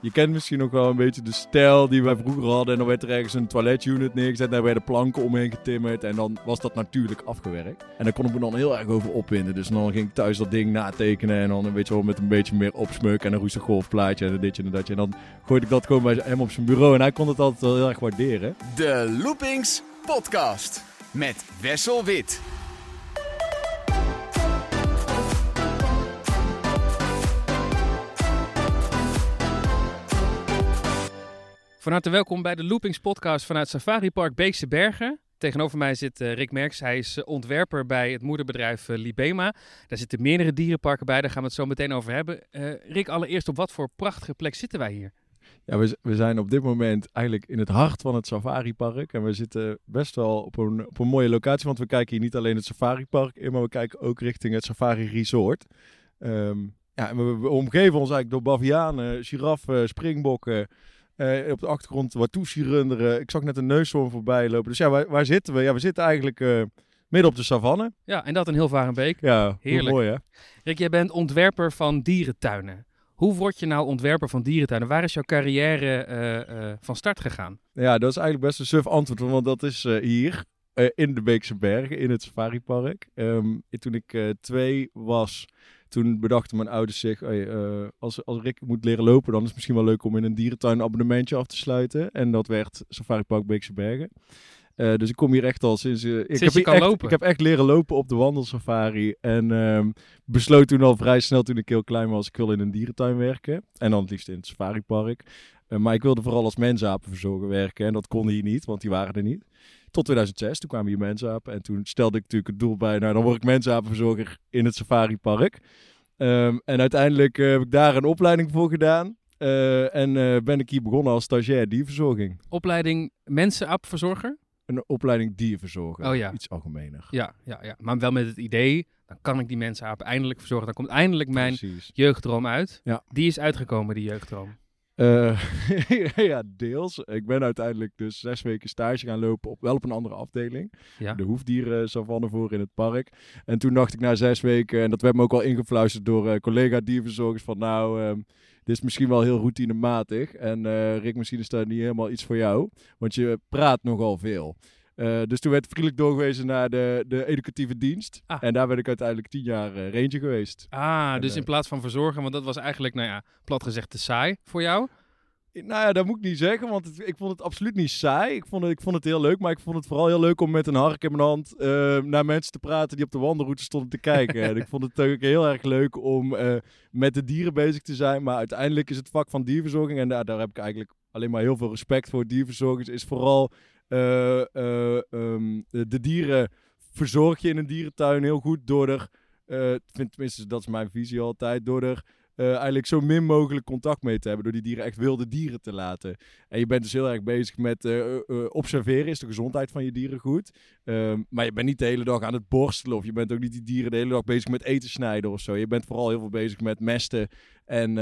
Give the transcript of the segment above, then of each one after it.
je kent misschien nog wel een beetje de stijl die wij vroeger hadden. En dan werd er ergens een toiletunit neergezet. En daar werden planken omheen getimmerd. En dan was dat natuurlijk afgewerkt. En daar kon ik me dan heel erg over opwinden. Dus dan ging ik thuis dat ding natekenen. En dan weet je wel met een beetje meer opsmuk. En een roestig golfplaatje. En ditje en datje. En dan gooide ik dat gewoon bij hem op zijn bureau. En hij kon het altijd wel heel erg waarderen. De Loopings Podcast. Met Wessel Wit. Van harte welkom bij de Loopings podcast vanuit Safari Park Beekse Bergen. Tegenover mij zit uh, Rick Merks. Hij is uh, ontwerper bij het moederbedrijf uh, Libema. Daar zitten meerdere dierenparken bij, daar gaan we het zo meteen over hebben. Rick, allereerst op wat voor prachtige plek zitten wij hier? Ja, we, we zijn op dit moment eigenlijk in het hart van het Safari Park. En we zitten best wel op een, op een mooie locatie, want we kijken hier niet alleen het Safari Park in, maar we kijken ook richting het Safari Resort. Um, ja, we, we, omgeven ons eigenlijk door bavianen, giraffen, springbokken... Uh, op de achtergrond wat toesierunderen. Ik zag net een neushoorn voorbij lopen. Dus ja, waar, waar zitten we? Ja, we zitten eigenlijk uh, midden op de savanne. Ja, en dat in Hilvarenbeek. Ja, heerlijk. Mooi hè? Rick, jij bent ontwerper van dierentuinen. Hoe word je nou ontwerper van dierentuinen? Waar is jouw carrière uh, van start gegaan? Ja, dat is eigenlijk best een suf antwoord, want dat is hier. in de Beekse Bergen, in het safaripark. Um, toen ik twee was, toen bedachten mijn ouders zich, uh, als, als Rick moet leren lopen, dan is het misschien wel leuk om in een dierentuin abonnementje af te sluiten. En dat werd Safari Park Beekse Bergen. Uh, dus ik kom hier echt al sinds... Uh, ik, heb kan echt, lopen. ik heb echt leren lopen op de wandelsafari. En um, besloot toen al vrij snel, toen ik heel klein was, ik wil in een dierentuin werken. En dan het liefst in het safaripark. Uh, maar ik wilde vooral als mensapenverzorger werken. En dat kon hier niet, want die waren er niet. Tot 2006, toen kwamen hier mensapen. En toen stelde ik natuurlijk het doel bij, nou dan word ik mensapenverzorger in het safaripark. Um, en uiteindelijk heb ik daar een opleiding voor gedaan. Uh, en uh, ben ik hier begonnen als stagiair dierverzorging. Opleiding mensenaapverzorger? Een opleiding dierverzorger. Oh ja. Iets algemener. Ja, ja, ja, maar wel met het idee, dan kan ik die mensenapen eindelijk verzorgen. Dan komt eindelijk mijn Precies. jeugddroom uit. Ja. Die is uitgekomen, die jeugddroom. Uh, ja, deels. Ik ben uiteindelijk dus zes weken stage gaan lopen, op, wel op een andere afdeling. Ja. De hoefdieren savanne voor in het park. En toen dacht ik na zes weken, en dat werd me ook al ingefluisterd door uh, collega dierverzorgers, van nou, um, dit is misschien wel heel routinematig. En uh, Rick, misschien is dat niet helemaal iets voor jou, want je praat nogal veel. Uh, dus toen werd vriendelijk doorgewezen naar de, de educatieve dienst. Ah. En daar ben ik uiteindelijk tien jaar uh, ranger geweest. Ah, en, dus in plaats van verzorgen, want dat was eigenlijk, nou ja, plat gezegd te saai voor jou. Nou ja, dat moet ik niet zeggen, want ik vond het absoluut niet saai. Ik vond, het, ik vond het heel leuk, maar ik vond het vooral heel leuk om met een hark in mijn hand uh, naar mensen te praten die op de wandelroute stonden te kijken. en ik vond het ook heel erg leuk om uh, met de dieren bezig te zijn. Maar uiteindelijk is het vak van dierverzorging, en daar, daar heb ik eigenlijk alleen maar heel veel respect voor. Dierverzorgers is vooral uh, um, de dieren verzorg je in een dierentuin heel goed door er, vind, tenminste dat is mijn visie altijd, door er uh, eigenlijk zo min mogelijk contact mee te hebben. Door die dieren echt wilde dieren te laten. En je bent dus heel erg bezig met uh, uh, observeren. Is de gezondheid van je dieren goed? Um, maar je bent niet de hele dag aan het borstelen. Of je bent ook niet die dieren de hele dag bezig met eten snijden of zo. Je bent vooral heel veel bezig met mesten. En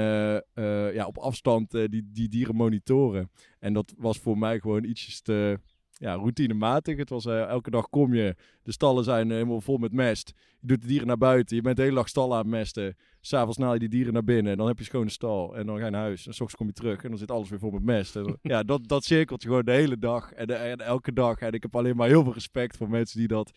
ja, op afstand die, die dieren monitoren. En dat was voor mij gewoon ietsjes te ja, routinematig. Het was uh, elke dag kom je, de stallen zijn uh, helemaal vol met mest. Je doet de dieren naar buiten, je bent de hele dag stallen aan het mesten. S'avonds naal je die dieren naar binnen, dan heb je schone stal en dan ga je naar huis. En s ochtends kom je terug en dan zit alles weer vol met mest. En, ja, dat, dat cirkelt je gewoon de hele dag en, de, en, elke dag. En ik heb alleen maar heel veel respect voor mensen die dat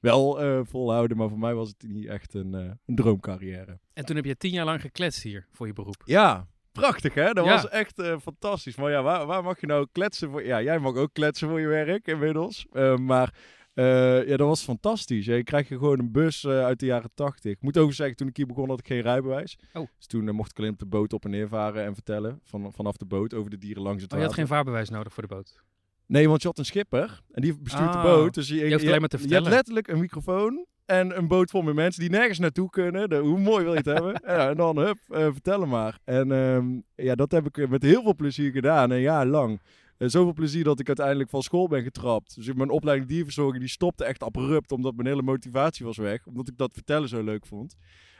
wel uh, volhouden. Maar voor mij was het niet echt een, een droomcarrière. En toen heb je tien jaar lang gekletst hier voor je beroep. Ja, Prachtig, hè? Dat Ja. was echt uh, fantastisch. Maar ja, waar, waar mag je nou kletsen voor... Ja, jij mag ook kletsen voor je werk inmiddels. Uh, maar uh, ja, dat was fantastisch. Je krijgt je gewoon een bus uit de jaren tachtig. Ik moet ook zeggen, toen ik hier begon had ik geen rijbewijs. Oh. Dus toen mocht ik alleen op de boot op en neer varen en vertellen. Van, vanaf de boot over de dieren langs het Oh, je had geen vaarbewijs nodig voor de boot. Nee, want je had een schipper. En die bestuurt Ah. de boot. Dus je, Je hoeft alleen maar te je hebt letterlijk een microfoon en een boot vol met mensen die nergens naartoe kunnen. De, hoe mooi wil je het hebben? Ja, en dan, hup, uh, vertel maar. En um, ja, dat heb ik met heel veel plezier gedaan, een jaar lang. Uh, zoveel plezier dat ik uiteindelijk van school ben getrapt. Dus mijn opleiding dierverzorging die stopte echt abrupt, omdat mijn hele motivatie was weg. Omdat ik dat vertellen zo leuk vond.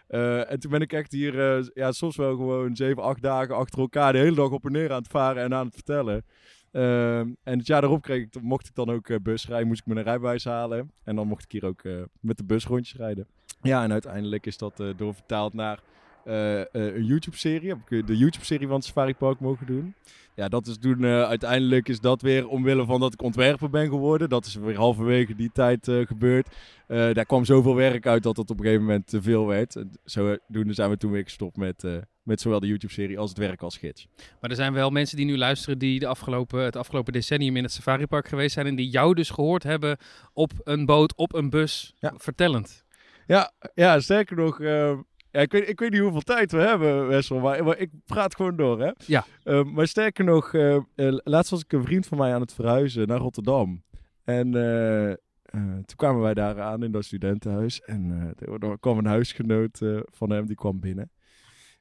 Uh, en toen ben ik echt hier, ja, soms wel gewoon zeven, acht dagen achter elkaar de hele dag op en neer aan het varen en aan het vertellen. Uh, en het jaar daarop kreeg ik, mocht ik dan ook uh, bus rijden, moest ik mijn rijbewijs halen. En dan mocht ik hier ook uh, met de bus rondjes rijden. Ja, en uiteindelijk is dat uh, doorvertaald naar eh, eh, een YouTube-serie. Heb ik de YouTube-serie van het Safari Park mogen doen. Ja, dat is toen eh, uiteindelijk is dat weer omwille van dat ik ontwerper ben geworden. Dat is weer halverwege die tijd eh, gebeurd. Eh, daar kwam zoveel werk uit dat het op een gegeven moment te veel werd. En zodoende zijn we toen weer gestopt met, eh, met zowel de YouTube-serie als het werk als gids. Maar er zijn wel mensen die nu luisteren die de afgelopen, het afgelopen decennium in het safaripark geweest zijn en die jou dus gehoord hebben op een boot, op een bus, Ja. vertellend. Ja, ja sterker nog, eh, ja, ik, weet, ik weet niet hoeveel tijd we hebben, Wessel, maar, maar ik praat gewoon door, hè? Ja. Eh, maar sterker nog, eh, eh, laatst was ik een vriend van mij aan het verhuizen naar Rotterdam. En eh, toen kwamen wij daar aan in dat studentenhuis. En er, kwam een huisgenoot van hem, die kwam binnen.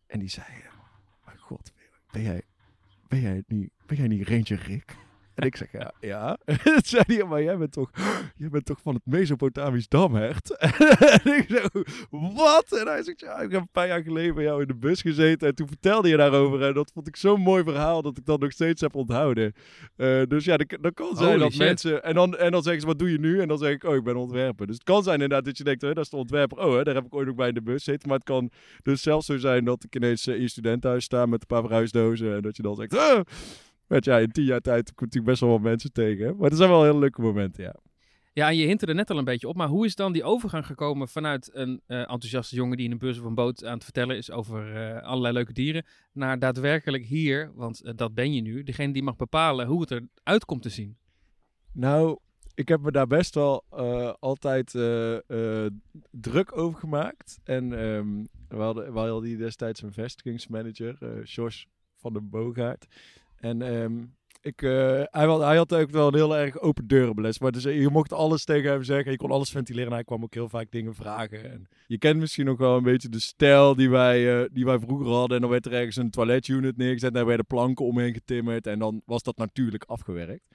En die zei, mijn god, ben jij, ben jij niet, ben jij niet Ranger Rick? En ik zeg, ja, ja. Toen zei hij, maar jij bent toch, jij bent toch van het Mesopotamisch damhert? en ik zo, wat? En hij zegt, ja, ik heb een paar jaar geleden bij jou in de bus gezeten en toen vertelde je daarover. En dat vond ik zo'n mooi verhaal dat ik dat nog steeds heb onthouden. Eh, dus ja, dat, kan zijn Holy dat shit. mensen... En dan, en dan zeggen ze, wat doe je nu? En dan zeg ik, oh, ik ben ontwerper. Dus het kan zijn inderdaad dat je denkt, dat is de ontwerper. Oh, hè, daar heb ik ooit nog bij in de bus gezeten. Maar het kan dus zelfs zo zijn dat ik ineens eh, in je studentenhuis sta met een paar verhuisdozen. En dat je dan zegt, Je, ja, in tien jaar tijd kom ik natuurlijk best wel wat mensen tegen. hè. Maar er zijn wel hele leuke momenten, ja. Ja, en je hint er net al een beetje op, maar hoe is dan die overgang gekomen vanuit een eh, enthousiaste jongen die in een bus of een boot aan het vertellen is over eh, allerlei leuke dieren, naar daadwerkelijk hier, want eh, dat ben je nu, degene die mag bepalen hoe het eruit komt te zien. Nou, ik heb me daar best wel altijd druk over gemaakt. En ehm we, hadden, we hadden die destijds een vestigingsmanager, Jos van den Boogaard. En ehm, ik, eh, hij, had, hij had ook wel een heel erg open deurenbeles. Maar dus, eh, je mocht alles tegen hem zeggen. Je kon alles ventileren. En hij kwam ook heel vaak dingen vragen. En je kent misschien nog wel een beetje de stijl die wij, eh, die wij vroeger hadden. En dan werd er ergens een toiletunit neergezet. En daar werden planken omheen getimmerd. En dan was dat natuurlijk afgewerkt.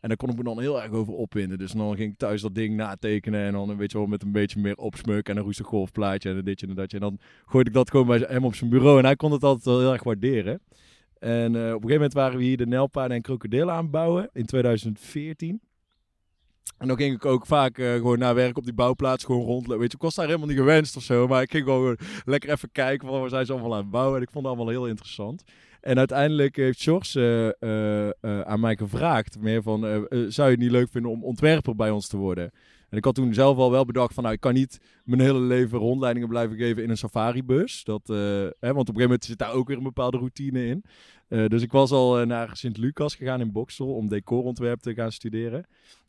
En daar kon ik me dan heel erg over opwinden. Dus dan ging ik thuis dat ding natekenen. En dan weet je wel, met een beetje meer opsmuk en een roestig golfplaatje en een ditje en datje. En dan gooide ik dat gewoon bij hem op zijn bureau. En hij kon het altijd wel heel erg waarderen. En eh, op een gegeven moment waren we hier de Nelpaarden en Krokodillen aan bouwen in 2014. En dan ging ik ook vaak eh, gewoon na werk op die bouwplaats gewoon rondlopen. Weet je, ik was daar helemaal niet gewenst of zo. Maar ik ging gewoon lekker even kijken van waar zijn ze allemaal aan het bouwen. En ik vond het allemaal heel interessant. En uiteindelijk heeft Sjors eh, aan mij gevraagd, meer van, zou je het niet leuk vinden om ontwerper bij ons te worden? En ik had toen zelf al wel bedacht van, nou, ik kan niet mijn hele leven rondleidingen blijven geven in een safaribus. Dat, eh, hè, want op een gegeven moment zit daar ook weer een bepaalde routine in. Eh, dus ik was al eh, naar Sint-Lucas gegaan in Boksel om decorontwerp te gaan studeren.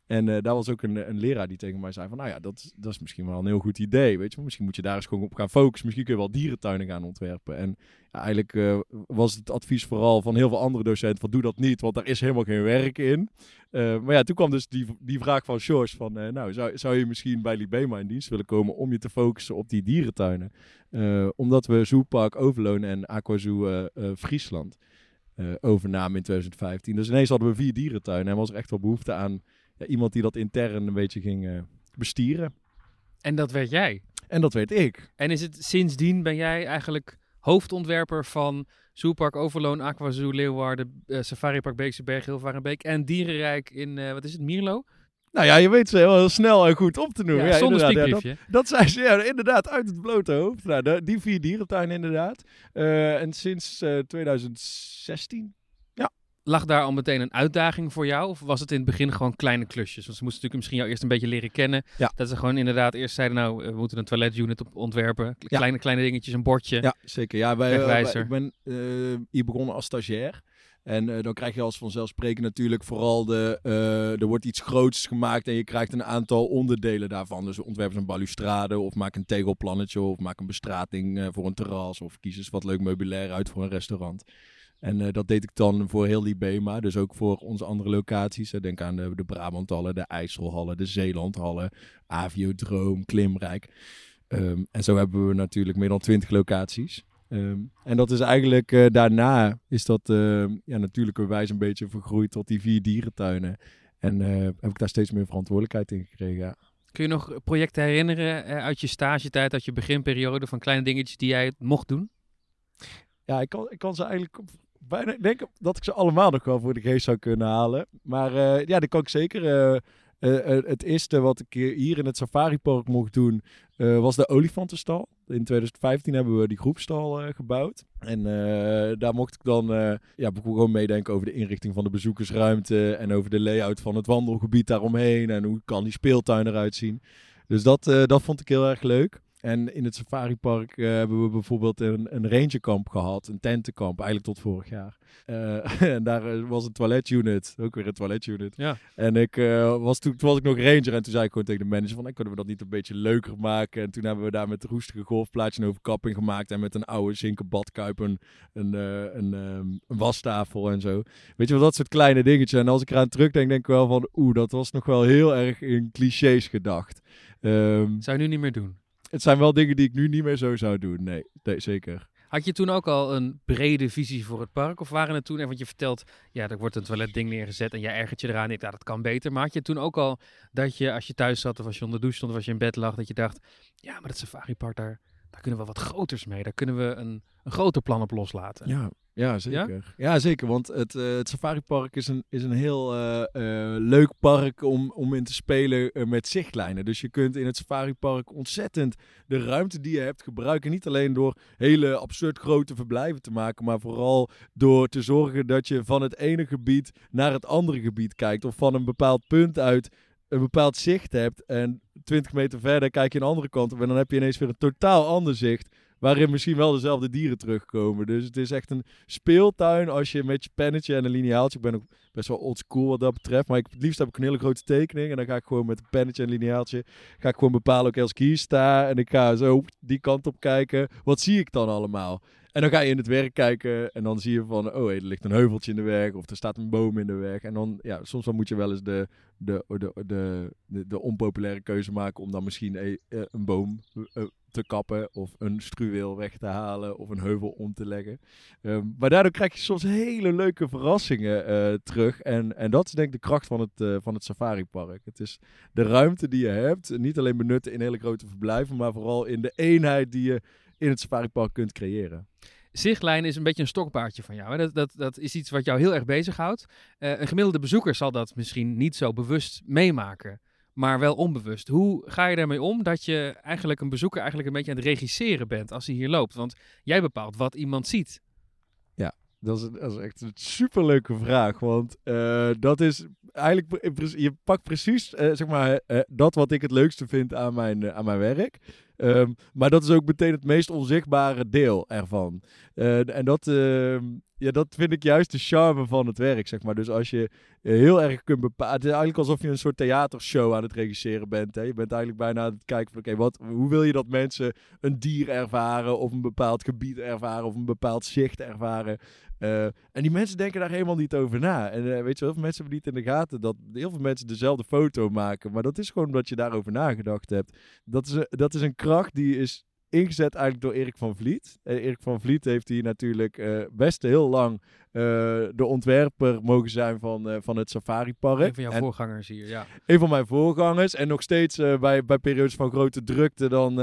En daar was ook een, een leraar die tegen mij zei van, nou ja, dat, dat is misschien wel een heel goed idee, weet je. Misschien moet je daar eens gewoon op gaan focussen. Misschien kun je wel dierentuinen gaan ontwerpen. En eigenlijk was het advies vooral van heel veel andere docenten van, doe dat niet, want daar is helemaal geen werk in. Eh, maar ja, toen kwam dus die, die vraag van George van, eh, nou, zou, zou je misschien bij Libema in dienst willen komen om je te focussen op die dierentuinen? Eh, omdat we Zoopark Overloon en Aquazoo Friesland overnamen in 2015. Dus ineens hadden we vier dierentuinen en was er echt wel behoefte aan ja, iemand die dat intern een beetje ging bestieren. En dat werd jij. En dat weet ik. En is het sindsdien ben jij eigenlijk hoofdontwerper van Zoopark Overloon, Aquazoo, Leeuwarden, eh, Safaripark Beekse Berg, Hilvarenbeek en Dierenrijk in, eh, wat is het, Mierlo? Nou ja, je weet ze heel, heel snel en goed op te noemen. Ja, Ja, zonder ja, dat, spiekbriefje. dat zijn ze ja, inderdaad uit het blote hoofd. Nou, die vier dierentuinen inderdaad. Eh, en sinds eh, 2016 Lag daar al meteen een uitdaging voor jou? Of was het in het begin gewoon kleine klusjes? Want ze moesten natuurlijk misschien jou eerst een beetje leren kennen. Ja. Dat ze gewoon inderdaad eerst zeiden, nou, eh, we moeten een toiletunit op ontwerpen. Ja. Kleine, kleine dingetjes, een bordje. Ja, zeker. Ja, wij, eh, wij- ik ben eh, hier begonnen als stagiair. En eh, dan krijg je als vanzelfsprekend natuurlijk vooral de... eh, er wordt iets groots gemaakt en je krijgt een aantal onderdelen daarvan. Dus ontwerp een balustrade of maak een tegelplannetje of maak een bestrating eh, voor een terras. Of kies eens wat leuk meubilair uit voor een restaurant. En eh, dat deed ik dan voor heel Libema, dus ook voor onze andere locaties. Eh, Denk aan de, de Brabanthallen, de IJsselhallen, de Zeelandhallen, Aviodroom, Klimrijk. Ehm, en zo hebben we natuurlijk meer dan 20 locaties. Ehm, en dat is eigenlijk eh, daarna is dat ehm, ja, natuurlijkerwijs een beetje vergroeid tot die vier dierentuinen. En eh, heb ik daar steeds meer verantwoordelijkheid in gekregen. Ja. Kun je nog projecten herinneren uit je stagetijd, uit je beginperiode van kleine dingetjes die jij mocht doen? Ja, ik kan, ik kan ze eigenlijk op- bijna. Ik denk dat ik ze allemaal nog wel voor de geest zou kunnen halen. Maar eh, ja, dat kan ik zeker. eh, Eh, het eerste wat ik hier in het safaripark mocht doen, was de olifantenstal. In 2015 hebben we die groepstal gebouwd. En daar mocht ik dan ja, gewoon meedenken over de inrichting van de bezoekersruimte. En over de layout van het wandelgebied daaromheen. En hoe kan die speeltuin eruit zien. Dus dat, dat vond ik heel erg leuk. En in het safaripark eh, hebben we bijvoorbeeld een, een rangerkamp gehad. Een tentenkamp, eigenlijk tot vorig jaar. Eh, en daar eh, was een toiletunit. Ook weer een toiletunit. Ja. En ik was toen, toen was ik nog ranger en toen zei ik gewoon tegen de manager van, "Hey, kunnen we dat niet een beetje leuker maken? En toen hebben we daar met roestige golfplaatje een overkapping gemaakt en met een oude zinken badkuip een, een, eh, een, ehm, een wastafel en zo. Weet je wel, dat soort kleine dingetjes. En als ik eraan terugdenk, denk ik wel van, oeh, dat was nog wel heel erg in clichés gedacht. Ehm, Zou je nu niet meer doen? Het zijn wel dingen die ik nu niet meer zo zou doen. Nee, nee zeker. Had je toen ook al een brede visie voor het park? Of waren het toen, en want je vertelt, ja, er wordt een toiletding neergezet en jij ergert je eraan. Ik dacht, dat kan beter. Maar had je toen ook al dat je, als je thuis zat of als je onder de douche stond of als je in bed lag, dat je dacht, ja, maar dat safaripark, daar, daar kunnen we wat groters mee. Daar kunnen we een, een groter plan op loslaten. Ja, ja zeker. Ja, zeker. Want het, eh, het safaripark is een, is een heel eh, eh, leuk park om, om in te spelen met zichtlijnen. Dus je kunt in het safaripark ontzettend de ruimte die je hebt gebruiken. Niet alleen door hele absurd grote verblijven te maken, maar vooral door te zorgen dat je van het ene gebied naar het andere gebied kijkt. Of van een bepaald punt uit een bepaald zicht hebt. En 20 meter verder kijk je een andere kant op. En dan heb je ineens weer een totaal ander zicht. Waarin misschien wel dezelfde dieren terugkomen. Dus het is echt een speeltuin als je met je pennetje en een lineaaltje. Ik ben ook best wel oldschool wat dat betreft. Maar ik, het liefst heb ik een hele grote tekening. En dan ga ik gewoon met een pennetje en lineaaltje. Ga ik gewoon bepalen, ook als ik hier sta. En ik ga zo die kant op kijken. Wat zie ik dan allemaal? En dan ga je in het werk kijken. En dan zie je van, oh, er ligt een heuveltje in de weg. Of er staat een boom in de weg. En dan, ja, soms dan moet je wel eens de, de, de, de, de, onpopulaire keuze maken. Om dan misschien eh, een boom eh, te kappen. Of een struweel weg te halen. Of een heuvel om te leggen. Ehm, maar daardoor krijg je soms hele leuke verrassingen eh, terug. En, en dat is denk ik de kracht van het, eh, van het safaripark. Het is de ruimte die je hebt. Niet alleen benutten in hele grote verblijven. Maar vooral in de eenheid die je in het safaripark kunt creëren. Zichtlijn is een beetje een stokpaardje van jou. Hè? Dat, dat, dat is iets wat jou heel erg bezighoudt. Eh een gemiddelde bezoeker zal dat misschien niet zo bewust meemaken, maar wel onbewust. Hoe ga je daarmee om dat je eigenlijk een bezoeker eigenlijk een beetje aan het regisseren bent als hij hier loopt? Want jij bepaalt wat iemand ziet. Dat is, dat is echt een superleuke vraag. Want eh, dat is eigenlijk. Je pakt precies eh, zeg maar, dat wat ik het leukste vind aan mijn, aan mijn werk. Ehm, maar dat is ook meteen het meest onzichtbare deel ervan. Eh, en dat, ehm, ja, dat vind ik juist de charme van het werk. Zeg maar. Dus als je eh, heel erg kunt bepalen. Het is eigenlijk alsof je een soort theatershow aan het regisseren bent. Hè? Je bent eigenlijk bijna aan het kijken van: oké, wat hoe wil je dat mensen een dier ervaren? Of een bepaald gebied ervaren? Of een bepaald zicht ervaren? Eh, en die mensen denken daar helemaal niet over na. En eh, weet je, heel veel mensen hebben niet in de gaten dat heel veel mensen dezelfde foto maken. Maar dat is gewoon omdat je daarover nagedacht hebt. Dat is dat is een kracht die is ingezet eigenlijk door Erik van Vliet. En Erik van Vliet heeft hier natuurlijk eh, best heel lang eh, de ontwerper mogen zijn van, eh, van het Safari Park. Een van jouw En- voorgangers hier, ja. een van mijn voorgangers. En nog steeds bij, bij periodes van grote drukte, dan,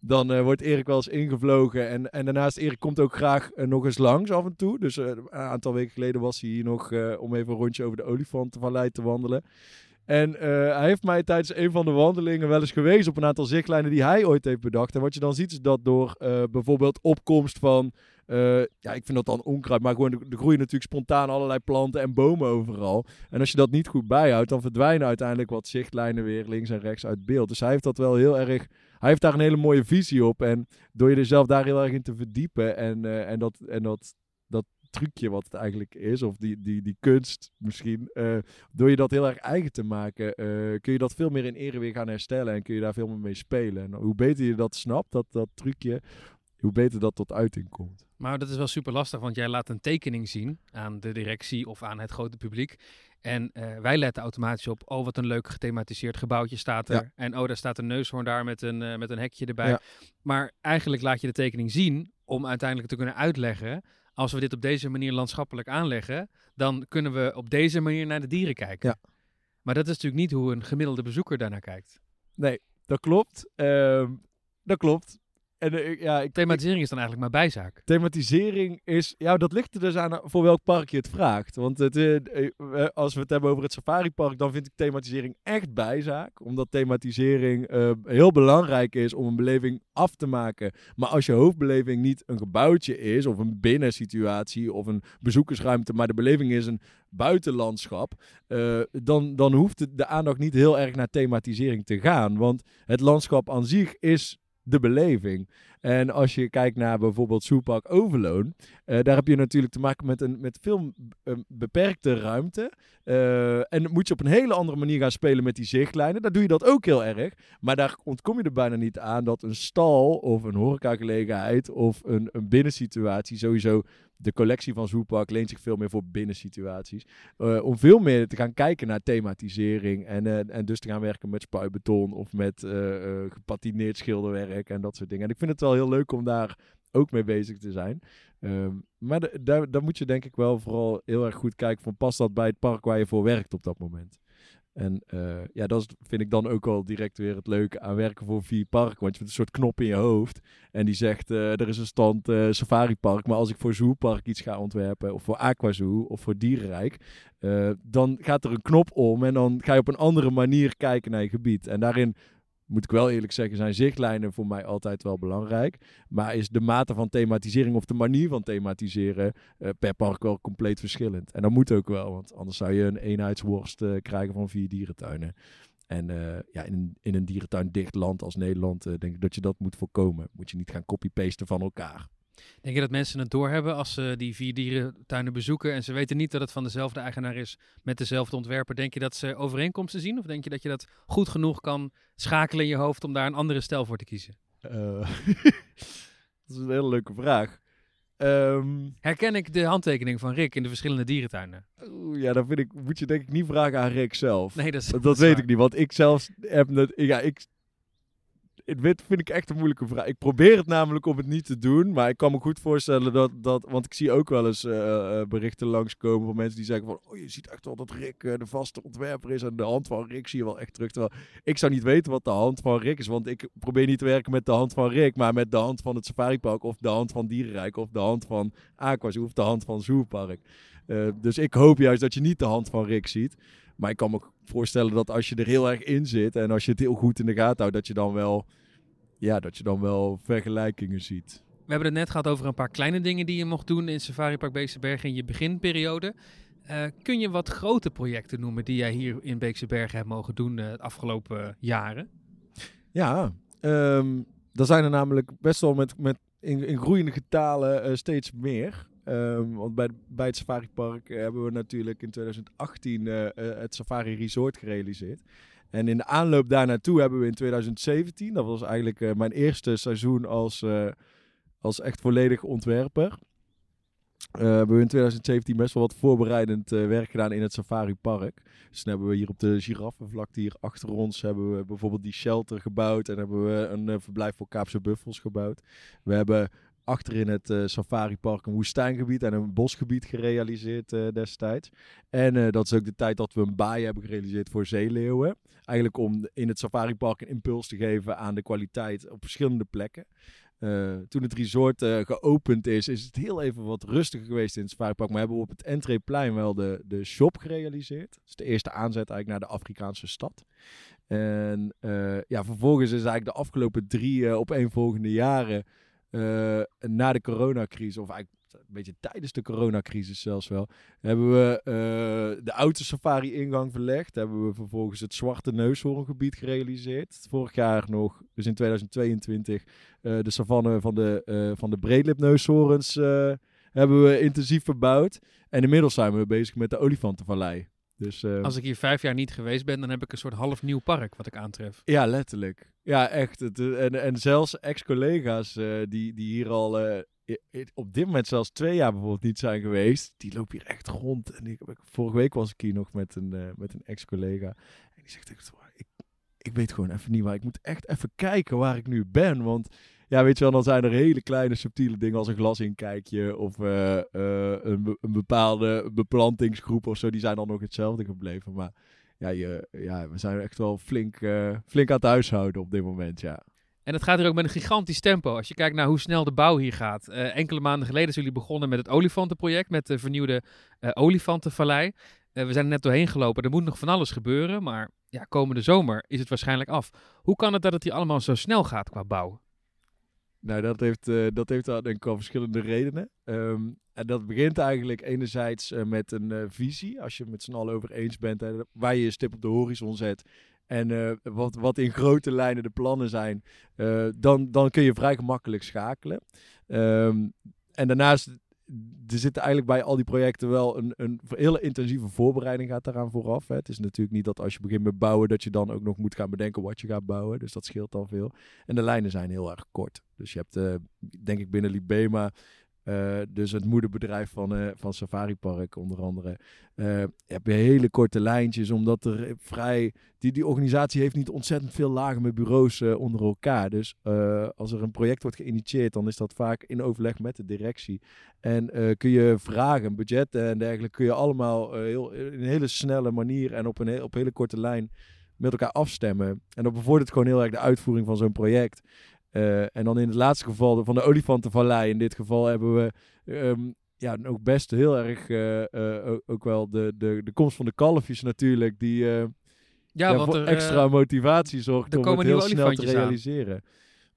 dan wordt Erik wel eens ingevlogen. En, en daarnaast, Erik komt ook graag nog eens langs af en toe. Dus een aantal weken geleden was hij hier nog om even een rondje over de Olifantenvallei te wandelen. En eh, hij heeft mij tijdens een van de wandelingen wel eens gewezen op een aantal zichtlijnen die hij ooit heeft bedacht. En wat je dan ziet is dat door eh, bijvoorbeeld opkomst van, eh, ja ik vind dat dan onkruid, maar gewoon er groeien natuurlijk spontaan allerlei planten en bomen overal. En als je dat niet goed bijhoudt, dan verdwijnen uiteindelijk wat zichtlijnen weer links en rechts uit beeld. Dus hij heeft dat wel heel erg, hij heeft daar een hele mooie visie op. En door je er zelf daar heel erg in te verdiepen en, en, dat, en dat, dat trucje wat het eigenlijk is, of die, die, die kunst misschien, eh, door je dat heel erg eigen te maken, eh, kun je dat veel meer in ere weer gaan herstellen en kun je daar veel meer mee spelen. En hoe beter je dat snapt, dat, dat trucje, hoe beter dat tot uiting komt. Maar dat is wel super lastig, want jij laat een tekening zien aan de directie of aan het grote publiek. En eh, wij letten automatisch op, oh wat een leuk gethematiseerd gebouwtje staat er. Ja. En oh, daar staat een neushoorn daar met een, met een hekje erbij. Ja. Maar eigenlijk laat je de tekening zien om uiteindelijk te kunnen uitleggen. Als we dit op deze manier landschappelijk aanleggen, dan kunnen we op deze manier naar de dieren kijken. Ja. Maar dat is natuurlijk niet hoe een gemiddelde bezoeker daarnaar kijkt. Nee, dat klopt. Ehm, dat klopt. En eh, ja, ik, Thematisering is dan eigenlijk maar bijzaak. thematisering is, ja, dat ligt er dus aan voor welk park je het vraagt. Want het, eh, eh, als we het hebben over het safaripark, dan vind ik thematisering echt bijzaak. Omdat thematisering eh, heel belangrijk is om een beleving af te maken. Maar als je hoofdbeleving niet een gebouwtje is, of een binnensituatie, of een bezoekersruimte, maar de beleving is een buitenlandschap, eh, dan, dan hoeft de aandacht niet heel erg naar thematisering te gaan. Want het landschap aan zich is de beleving. En als je kijkt naar bijvoorbeeld Soepak Overloon, eh, daar heb je natuurlijk te maken met een met veel eh, beperkte ruimte. Eh, en moet je op een hele andere manier gaan spelen met die zichtlijnen. Daar doe je dat ook heel erg. Maar daar ontkom je er bijna niet aan dat een stal of een horecagelegenheid of een, een binnensituatie sowieso de collectie van Zoepak leent zich veel meer voor binnensituaties. Uh, om veel meer te gaan kijken naar thematisering. En, uh, en dus te gaan werken met spuitbeton of met uh, gepatineerd schilderwerk en dat soort dingen. En ik vind het wel heel leuk om daar ook mee bezig te zijn. Um, maar daar, moet je denk ik wel vooral heel erg goed kijken van past dat bij het park waar je voor werkt op dat moment. En uh, ja, dat vind ik dan ook al direct weer het leuke aan werken voor vier parken. Want je hebt een soort knop in je hoofd. En die zegt, uh, er is een stand uh, Safari Park. Maar als ik voor Zoopark iets ga ontwerpen, of voor Aquazoo, of voor Dierenrijk. dan gaat er een knop om en dan ga je op een andere manier kijken naar je gebied. En daarin moet ik wel eerlijk zeggen, zijn zichtlijnen voor mij altijd wel belangrijk. Maar is de mate van thematisering of de manier van thematiseren uh, per park wel compleet verschillend. En dat moet ook wel, want anders zou je een eenheidsworst uh, krijgen van vier dierentuinen. En uh, ja, in, in een dierentuin dicht land als Nederland denk ik dat je dat moet voorkomen. Moet je niet gaan copy-pasten van elkaar. Denk je dat mensen het doorhebben als ze die vier dierentuinen bezoeken en ze weten niet dat het van dezelfde eigenaar is met dezelfde ontwerper? Denk je dat ze overeenkomsten zien of denk je dat je dat goed genoeg kan schakelen in je hoofd om daar een andere stijl voor te kiezen? Uh, dat is een hele leuke vraag. Um, Herken ik de handtekening van Rick in de verschillende dierentuinen? Ja, dan vind ik, moet je denk ik niet vragen aan Rick zelf. Nee, dat, is, dat, dat weet waar. ik niet, want ik zelf heb het, ja, ik dit vind ik echt een moeilijke vraag. Ik probeer het namelijk om het niet te doen. Maar ik kan me goed voorstellen dat... dat want ik zie ook wel eens uh, uh, berichten langskomen van mensen die zeggen van... Oh, je ziet echt wel dat Rick uh, de vaste ontwerper is. En de hand van Rick zie je wel echt terug. Terwijl ik zou niet weten wat de hand van Rick is. Want ik probeer niet te werken met de hand van Rick. Maar met de hand van het Safaripark. Of de hand van Dierenrijk. Of de hand van Aquazoo. Of de hand van Zoopark. dus ik hoop juist dat je niet de hand van Rick ziet. Maar ik kan me voorstellen dat als je er heel erg in zit en als je het heel goed in de gaten houdt, dat je dan wel, ja, dat je dan wel vergelijkingen ziet. We hebben het net gehad over een paar kleine dingen die je mocht doen in Safari Park Beekse Bergen in je beginperiode. Uh, kun je wat grote projecten noemen die jij hier in Beekse Bergen hebt mogen doen uh, de afgelopen jaren? Ja, um, er zijn er namelijk best wel met, met in, in groeiende getalen uh, steeds meer. Um, want bij, bij het Safari Park hebben we natuurlijk in 2018 uh, uh, het Safari Resort gerealiseerd. En in de aanloop daar naartoe hebben we in 2017, dat was eigenlijk uh, mijn eerste seizoen als, als echt volledig ontwerper. hebben we in 2017 best wel wat voorbereidend werk gedaan in het Safari Park. Dus dan hebben we hier op de giraffenvlakte hier achter ons hebben we bijvoorbeeld die shelter gebouwd. En hebben we een verblijf voor Kaapse buffels gebouwd. We hebben achter in het uh, Safari Park een woestijngebied en een bosgebied gerealiseerd uh, destijds. En uh, dat is ook de tijd dat we een baai hebben gerealiseerd voor zeeleeuwen. Eigenlijk om in het Safari Park een impuls te geven aan de kwaliteit op verschillende plekken. toen het resort geopend is, is het heel even wat rustiger geweest in het Safari Park. Maar hebben we op het entreeplein wel de, de shop gerealiseerd. Is de eerste aanzet eigenlijk naar de Afrikaanse stad. En ja, vervolgens is eigenlijk de afgelopen drie opeenvolgende jaren... Uh, na de coronacrisis, of eigenlijk een beetje tijdens de coronacrisis zelfs wel, hebben we uh, de oude safari-ingang verlegd. Hebben we vervolgens het Zwarte Neushoorngebied gerealiseerd. Vorig jaar nog, dus in 2022, uh, de savanne van de, van de breedlipneushoorns hebben we intensief verbouwd. En inmiddels zijn we bezig met de Olifantenvallei. Dus, uh, Als ik hier vijf jaar niet geweest ben, dan heb ik een soort half nieuw park wat ik aantref. Ja, letterlijk. Ja, echt. Het, en, en zelfs ex-collega's uh, die, die hier al uh, op dit moment zelfs twee jaar bijvoorbeeld niet zijn geweest, die lopen hier echt rond. En ik, vorige week was ik hier nog met een, met een ex-collega. En die zegt echt, ik, ik weet gewoon even niet waar. Ik moet echt even kijken waar ik nu ben, want ja, weet je wel, dan zijn er hele kleine subtiele dingen als een glasinkijkje of uh, uh, een, bepaalde beplantingsgroep of zo. Die zijn dan nog hetzelfde gebleven. Maar ja, je, ja we zijn echt wel flink, uh, flink aan het huishouden op dit moment, ja. En dat gaat hier ook met een gigantisch tempo. Als je kijkt naar hoe snel de bouw hier gaat. Eh, enkele maanden geleden zijn jullie begonnen met het olifantenproject, met de vernieuwde eh, olifantenvallei. Eh, we zijn er net doorheen gelopen. Er moet nog van alles gebeuren, maar ja, komende zomer is het waarschijnlijk af. Hoe kan het dat het hier allemaal zo snel gaat qua bouw? Nou, dat heeft, eh, dat heeft denk ik al verschillende redenen. Ehm, en dat begint eigenlijk enerzijds eh, met een eh, visie. Als je het met z'n allen over eens bent, waar je je stip op de horizon zet. En wat, wat in grote lijnen de plannen zijn, dan, dan kun je vrij gemakkelijk schakelen. Ehm, en daarnaast, er zit eigenlijk bij al die projecten wel een, een hele intensieve voorbereiding gaat daaraan vooraf. Hè. Het is natuurlijk niet dat als je begint met bouwen, dat je dan ook nog moet gaan bedenken wat je gaat bouwen. Dus dat scheelt al veel. En de lijnen zijn heel erg kort. Dus je hebt, eh, denk ik, binnen Libema, eh, dus het moederbedrijf van, eh, van Safari Park onder andere, eh, heb je hele korte lijntjes, omdat er vrij... Die, die organisatie heeft niet ontzettend veel lagen met bureaus eh, onder elkaar. Dus eh, als er een project wordt geïnitieerd, dan is dat vaak in overleg met de directie. En eh, kun je vragen, budgetten en dergelijke, kun je allemaal eh, heel, in een hele snelle manier en op een, op hele korte lijn met elkaar afstemmen. En dat bevordert gewoon heel erg de uitvoering van zo'n project. Eh, en dan in het laatste geval van de olifantenvallei. In dit geval hebben we ehm, ja, ook best heel erg eh, eh, ook- wel de, de, de komst van de kalfjes natuurlijk. Die eh, Ja, ja, want voor er, extra motivatie zorgt om komen het heel nieuwe snel te realiseren.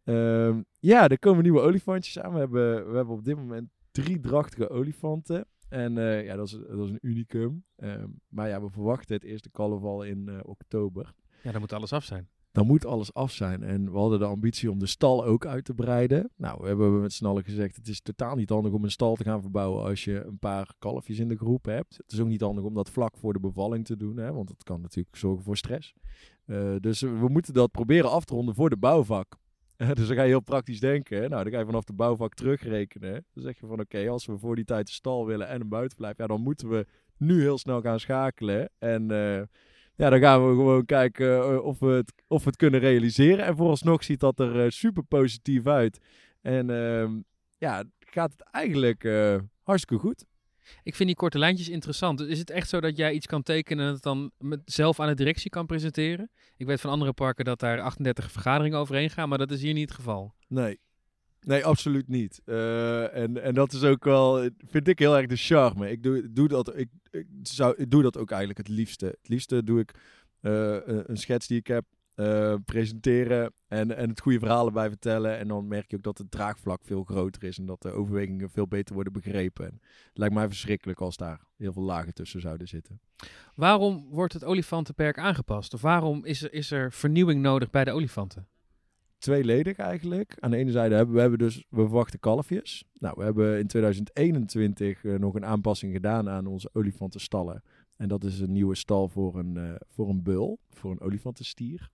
Ehm, ja, er komen nieuwe olifantjes aan. We hebben, we hebben op dit moment drie drachtige olifanten. En eh, ja, dat is, dat is een unicum. Ehm, maar ja, we verwachten het eerste carnaval in eh, oktober. ja, dan moet alles af zijn. Dan moet alles af zijn. En we hadden de ambitie om de stal ook uit te breiden. Nou, we hebben met z'n allen gezegd, het is totaal niet handig om een stal te gaan verbouwen als je een paar kalfjes in de groep hebt. Het is ook niet handig om dat vlak voor de bevalling te doen, hè, want dat kan natuurlijk zorgen voor stress. Eh, dus we moeten dat proberen af te ronden voor de bouwvak. dus dan ga je heel praktisch denken. hè. Nou, dan ga je vanaf de bouwvak terugrekenen. Dan zeg je van oké, als we voor die tijd een stal willen en een buitenverblijf, ja, dan moeten we nu heel snel gaan schakelen. En eh, ja, dan gaan we gewoon kijken eh, of, we het, of we het kunnen realiseren. En vooralsnog ziet dat er eh, super positief uit. En ehm, ja, gaat het eigenlijk eh, hartstikke goed. Ik vind die korte lijntjes interessant. Dus is het echt zo dat jij iets kan tekenen en het dan met, zelf aan de directie kan presenteren? Ik weet van andere parken dat daar 38 vergaderingen overheen gaan, maar dat is hier niet het geval. Nee. Nee, absoluut niet. Eh, en, en dat is ook wel, vind ik heel erg de charme. Ik doe, doe, dat, ik, ik, zou, ik doe dat ook eigenlijk het liefste. Het liefste doe ik eh, een, schets die ik heb, eh, presenteren en, en het goede verhaal erbij vertellen. En dan merk je ook dat het draagvlak veel groter is en dat de overwegingen veel beter worden begrepen. En het lijkt mij verschrikkelijk als daar heel veel lagen tussen zouden zitten. Waarom wordt het olifantenperk aangepast? Of waarom is er, is er vernieuwing nodig bij de olifanten? Tweeledig eigenlijk. Aan de ene zijde hebben we hebben dus, we verwachten kalfjes. Nou, we hebben in 2021 eh, nog een aanpassing gedaan aan onze olifantenstallen. En dat is een nieuwe stal voor een, eh, voor een bul, voor een olifantenstier.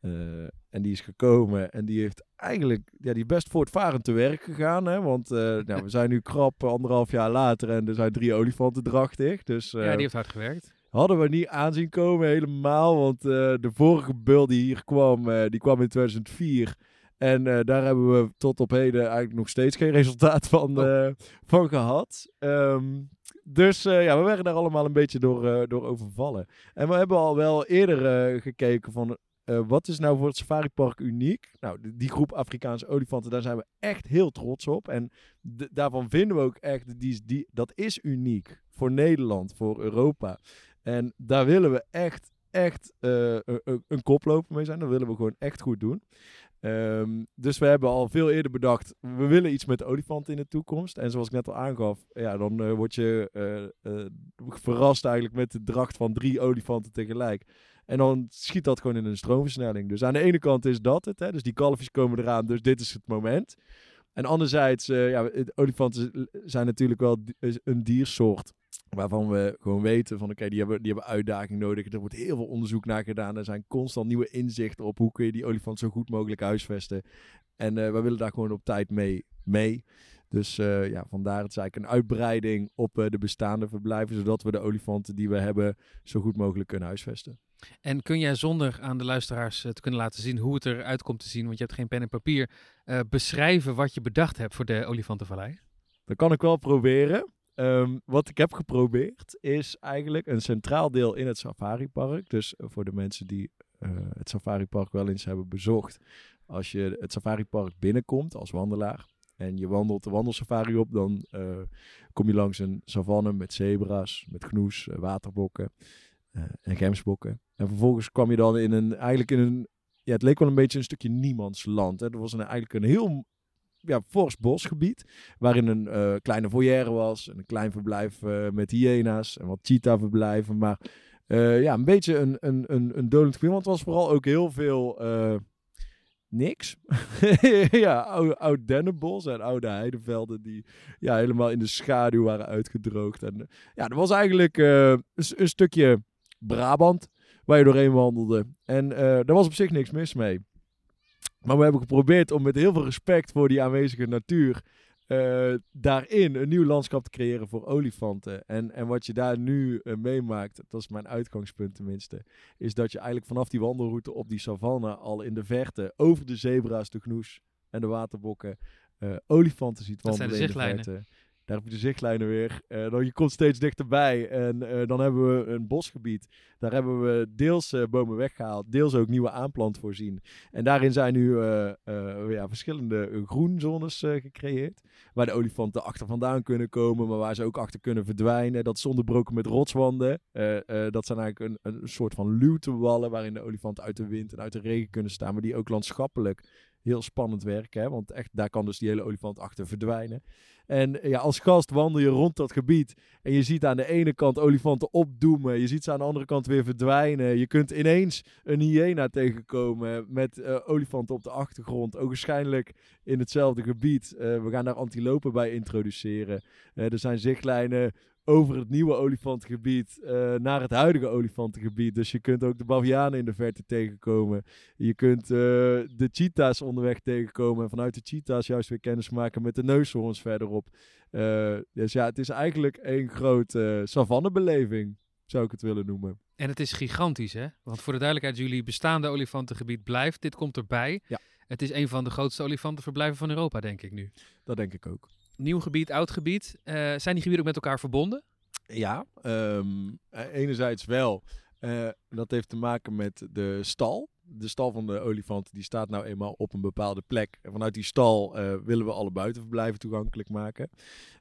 Eh, en die is gekomen en die heeft eigenlijk, ja, die best voortvarend te werk gegaan. Hè? Want nou, we zijn nu krap anderhalf jaar later en er zijn drie olifanten drachtig. Dus ja, die heeft hard gewerkt. Hadden we niet aanzien komen helemaal. Want eh, de vorige bul die hier kwam, eh, die kwam in 2004. En eh, daar hebben we tot op heden eigenlijk nog steeds geen resultaat van, Oh. van gehad. Ehm, dus ja, we werden daar allemaal een beetje door, door overvallen. En we hebben al wel eerder gekeken van... wat is nou voor het safaripark uniek? Nou, die, groep Afrikaanse olifanten, daar zijn we echt heel trots op. En daarvan vinden we ook echt, die, die, dat is uniek voor Nederland, voor Europa. En daar willen we echt, echt eh, een, koploper mee zijn. Dat willen we gewoon echt goed doen. Ehm, dus we hebben al veel eerder bedacht, we willen iets met olifanten in de toekomst. En zoals ik net al aangaf, ja, dan eh, word je eh, verrast eigenlijk met de dracht van drie olifanten tegelijk. En dan schiet dat gewoon in een stroomversnelling. Dus aan de ene kant is dat het, hè, dus die kalfjes komen eraan, dus dit is het moment. En anderzijds, ja, olifanten zijn natuurlijk wel een diersoort waarvan we gewoon weten van oké, die, hebben, die hebben uitdaging nodig. Er wordt heel veel onderzoek naar gedaan. Er zijn constant nieuwe inzichten op hoe kun je die olifant zo goed mogelijk huisvesten. En eh we willen daar gewoon op tijd mee. mee. Dus eh, ja, vandaar het is eigenlijk een uitbreiding op eh, de bestaande verblijven, zodat we de olifanten die we hebben zo goed mogelijk kunnen huisvesten. En kun jij zonder aan de luisteraars te kunnen laten zien hoe het eruit komt te zien, want je hebt geen pen en papier, beschrijven wat je bedacht hebt voor de Olifantenvallei? Dat kan ik wel proberen. Ehm, wat ik heb geprobeerd is eigenlijk een centraal deel in het safaripark. Dus eh, voor de mensen die het safaripark wel eens hebben bezocht. Als je het safaripark binnenkomt als wandelaar en je wandelt de wandelsafari op, dan kom je langs een savanne met zebra's, met gnoes, waterbokken en gemsbokken. En vervolgens kwam je dan in een, eigenlijk in een, ja, het leek wel een beetje een stukje niemands land. Hè. Er was een, eigenlijk een heel ja, fors bosgebied. Waarin een uh, kleine foyer was. En een klein verblijf uh, met hyena's. En wat cheetah verblijven. Maar uh, ja, een beetje een, een, een, een gebied. Want het was vooral ook heel veel niks. ja, oude, oud dennenbos en oude heidevelden die ja, helemaal in de schaduw waren uitgedroogd. En ja, er was eigenlijk een, een, stukje Brabant waar je doorheen wandelde. En daar was op zich niks mis mee. Maar we hebben geprobeerd om met heel veel respect voor die aanwezige natuur uh, daarin een nieuw landschap te creëren voor olifanten. En, en wat je daar nu uh, meemaakt, dat is mijn uitgangspunt tenminste, is dat je eigenlijk vanaf die wandelroute op die savanne al in de verte over de zebra's, de gnoes en de waterbokken uh, olifanten ziet wandelen dat zijn de verte. Daar heb je de zichtlijnen weer. Uh, dan je komt steeds dichterbij. En uh, dan hebben we een bosgebied. Daar hebben we deels uh, bomen weggehaald. Deels ook nieuwe aanplant voorzien. En daarin zijn nu ja, verschillende groenzones gecreëerd. Waar de olifanten achter vandaan kunnen komen. Maar waar ze ook achter kunnen verdwijnen. Dat is onderbroken met rotswanden. dat zijn eigenlijk een, een soort van luwtewallen. Waarin de olifanten uit de wind en uit de regen kunnen staan. Maar die ook landschappelijk heel spannend werken. Hè? Want echt, daar kan dus die hele olifant achter verdwijnen. En ja, als gast wandel je rond dat gebied. En je ziet aan de ene kant olifanten opdoemen. Je ziet ze aan de andere kant weer verdwijnen. Je kunt ineens een hyena tegenkomen met uh, olifanten op de achtergrond. Ook waarschijnlijk in hetzelfde gebied. Uh, we gaan daar antilopen bij introduceren. Uh, er zijn zichtlijnen over het nieuwe olifantengebied uh, naar het huidige olifantengebied. Dus je kunt ook de bavianen in de verte tegenkomen. Je kunt uh, de cheetahs onderweg tegenkomen. En vanuit de cheetahs juist weer kennis maken met de neushoorns verderop. Uh, dus ja, het is eigenlijk een grote savannebeleving, zou ik het willen noemen. En het is gigantisch, hè? Want voor de duidelijkheid, jullie bestaande olifantengebied blijft. Dit komt erbij. Ja. Het is een van de grootste olifantenverblijven van Europa, denk ik nu. Dat denk ik ook nieuw gebied, oud gebied. Uh, zijn die gebieden ook met elkaar verbonden? Ja, um, enerzijds wel. Uh, dat heeft te maken met de stal. De stal van de olifant die staat nou eenmaal op een bepaalde plek. En vanuit die stal willen we alle buitenverblijven toegankelijk maken.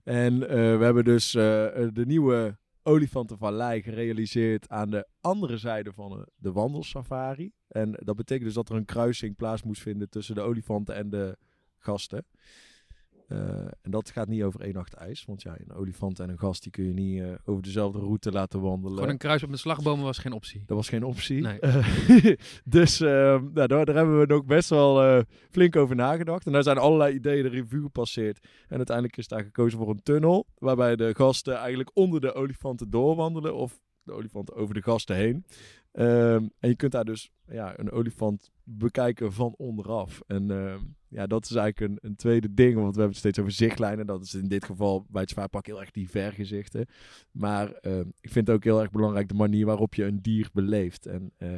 En we hebben dus de nieuwe olifantenvallei gerealiseerd aan de andere zijde van de wandelsafari. En dat betekent dus dat er een kruising plaats moest vinden tussen de olifanten en de gasten. Uh, en dat gaat niet over één nacht ijs. Want ja, een olifant en een gast die kun je niet uh, over dezelfde route laten wandelen. Gewoon een kruis op de slagbomen was geen optie. Dat was geen optie. Nee. dus uh, nou, daar, daar, hebben we ook best wel flink over nagedacht. En daar zijn allerlei ideeën de revue gepasseerd. En uiteindelijk is daar gekozen voor een tunnel. Waarbij de gasten eigenlijk onder de olifanten doorwandelen. Of de olifanten over de gasten heen. Um, en je kunt daar dus ja, een olifant bekijken van onderaf. En uh, ja, dat is eigenlijk een, een, tweede ding, want we hebben het steeds over zichtlijnen. Dat is in dit geval bij het zwaarpak heel erg die vergezichten. Maar uh, ik vind het ook heel erg belangrijk de manier waarop je een dier beleeft. En uh,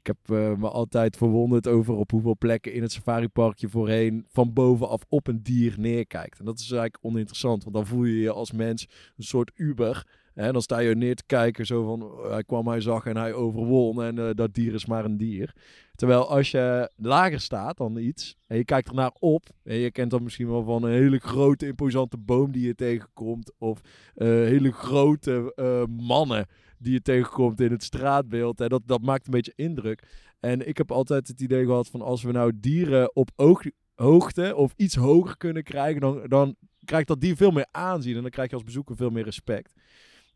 ik heb uh, me altijd verwonderd over op hoeveel plekken in het safaripark je voorheen van bovenaf op een dier neerkijkt. En dat is eigenlijk oninteressant, want dan voel je je als mens een soort uber en dan sta je neer te kijken, zo van oh, hij kwam, hij zag en hij overwon en uh, dat dier is maar een dier. Terwijl als je lager staat dan iets en je kijkt ernaar op, en je kent dan misschien wel van een hele grote imposante boom die je tegenkomt, of uh, hele grote mannen die je tegenkomt in het straatbeeld. Dat, dat maakt een beetje indruk. En ik heb altijd het idee gehad van als we nou dieren op ooghoogte of iets hoger kunnen krijgen, dan, dan krijgt dat dier veel meer aanzien en dan krijg je als bezoeker veel meer respect.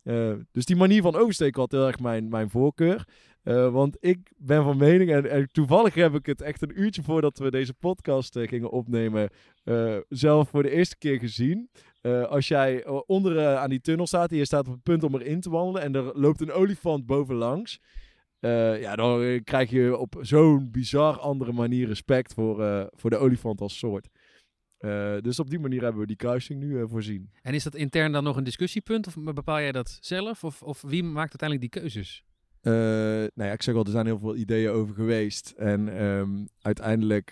Uh, dus die manier van oversteken had heel erg mijn, mijn voorkeur. Uh, want ik ben van mening, en, toevallig heb ik het echt een uurtje voordat we deze podcast uh, gingen opnemen, zelf voor de eerste keer gezien. als jij onder aan die tunnel staat en je staat op het punt om erin te wandelen en er loopt een olifant bovenlangs. ja, dan krijg je op zo'n bizar andere manier respect voor, voor de olifant als soort. Uh, dus op die manier hebben we die kruising nu uh, voorzien. En is dat intern dan nog een discussiepunt? Of bepaal jij dat zelf? Of, of wie maakt uiteindelijk die keuzes? Uh, nou ja, ik zeg al, er zijn heel veel ideeën over geweest. En um, uiteindelijk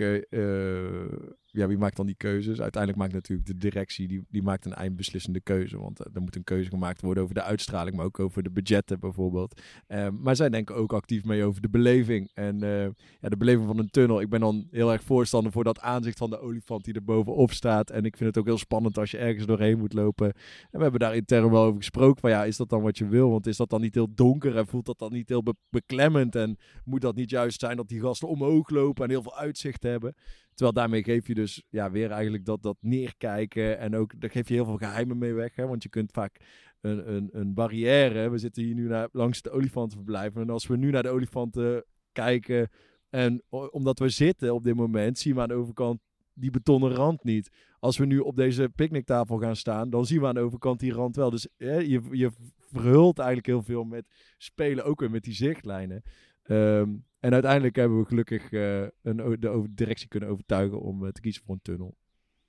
ja, wie maakt dan die keuzes? Uiteindelijk maakt natuurlijk de directie, die, die maakt een eindbeslissende keuze. Want uh, er moet een keuze gemaakt worden over de uitstraling, maar ook over de budgetten bijvoorbeeld. Uh, maar zij denken ook actief mee over de beleving. En uh, ja, de beleving van een tunnel. Ik ben dan heel erg voorstander voor dat aanzicht van de olifant die er bovenop staat. En ik vind het ook heel spannend als je ergens doorheen moet lopen. En we hebben daar intern wel over gesproken. Van ja, is dat dan wat je wil? Want is dat dan niet heel donker en voelt dat dan niet heel be beklemmend? En moet dat niet juist zijn dat die gasten omhoog lopen en heel veel uitzicht hebben? Terwijl daarmee geef je dus ja, weer eigenlijk dat, dat neerkijken. En ook daar geef je heel veel geheimen mee weg. Hè? Want je kunt vaak een, een, een barrière. We zitten hier nu naar, langs de olifantenverblijf. En als we nu naar de olifanten kijken. En omdat we zitten op dit moment, zien we aan de overkant die betonnen rand niet. Als we nu op deze picknicktafel gaan staan, dan zien we aan de overkant die rand wel. Dus je, je verhult eigenlijk heel veel met spelen, ook weer met die zichtlijnen. Um, en uiteindelijk hebben we gelukkig uh, een, de directie kunnen overtuigen om uh, te kiezen voor een tunnel.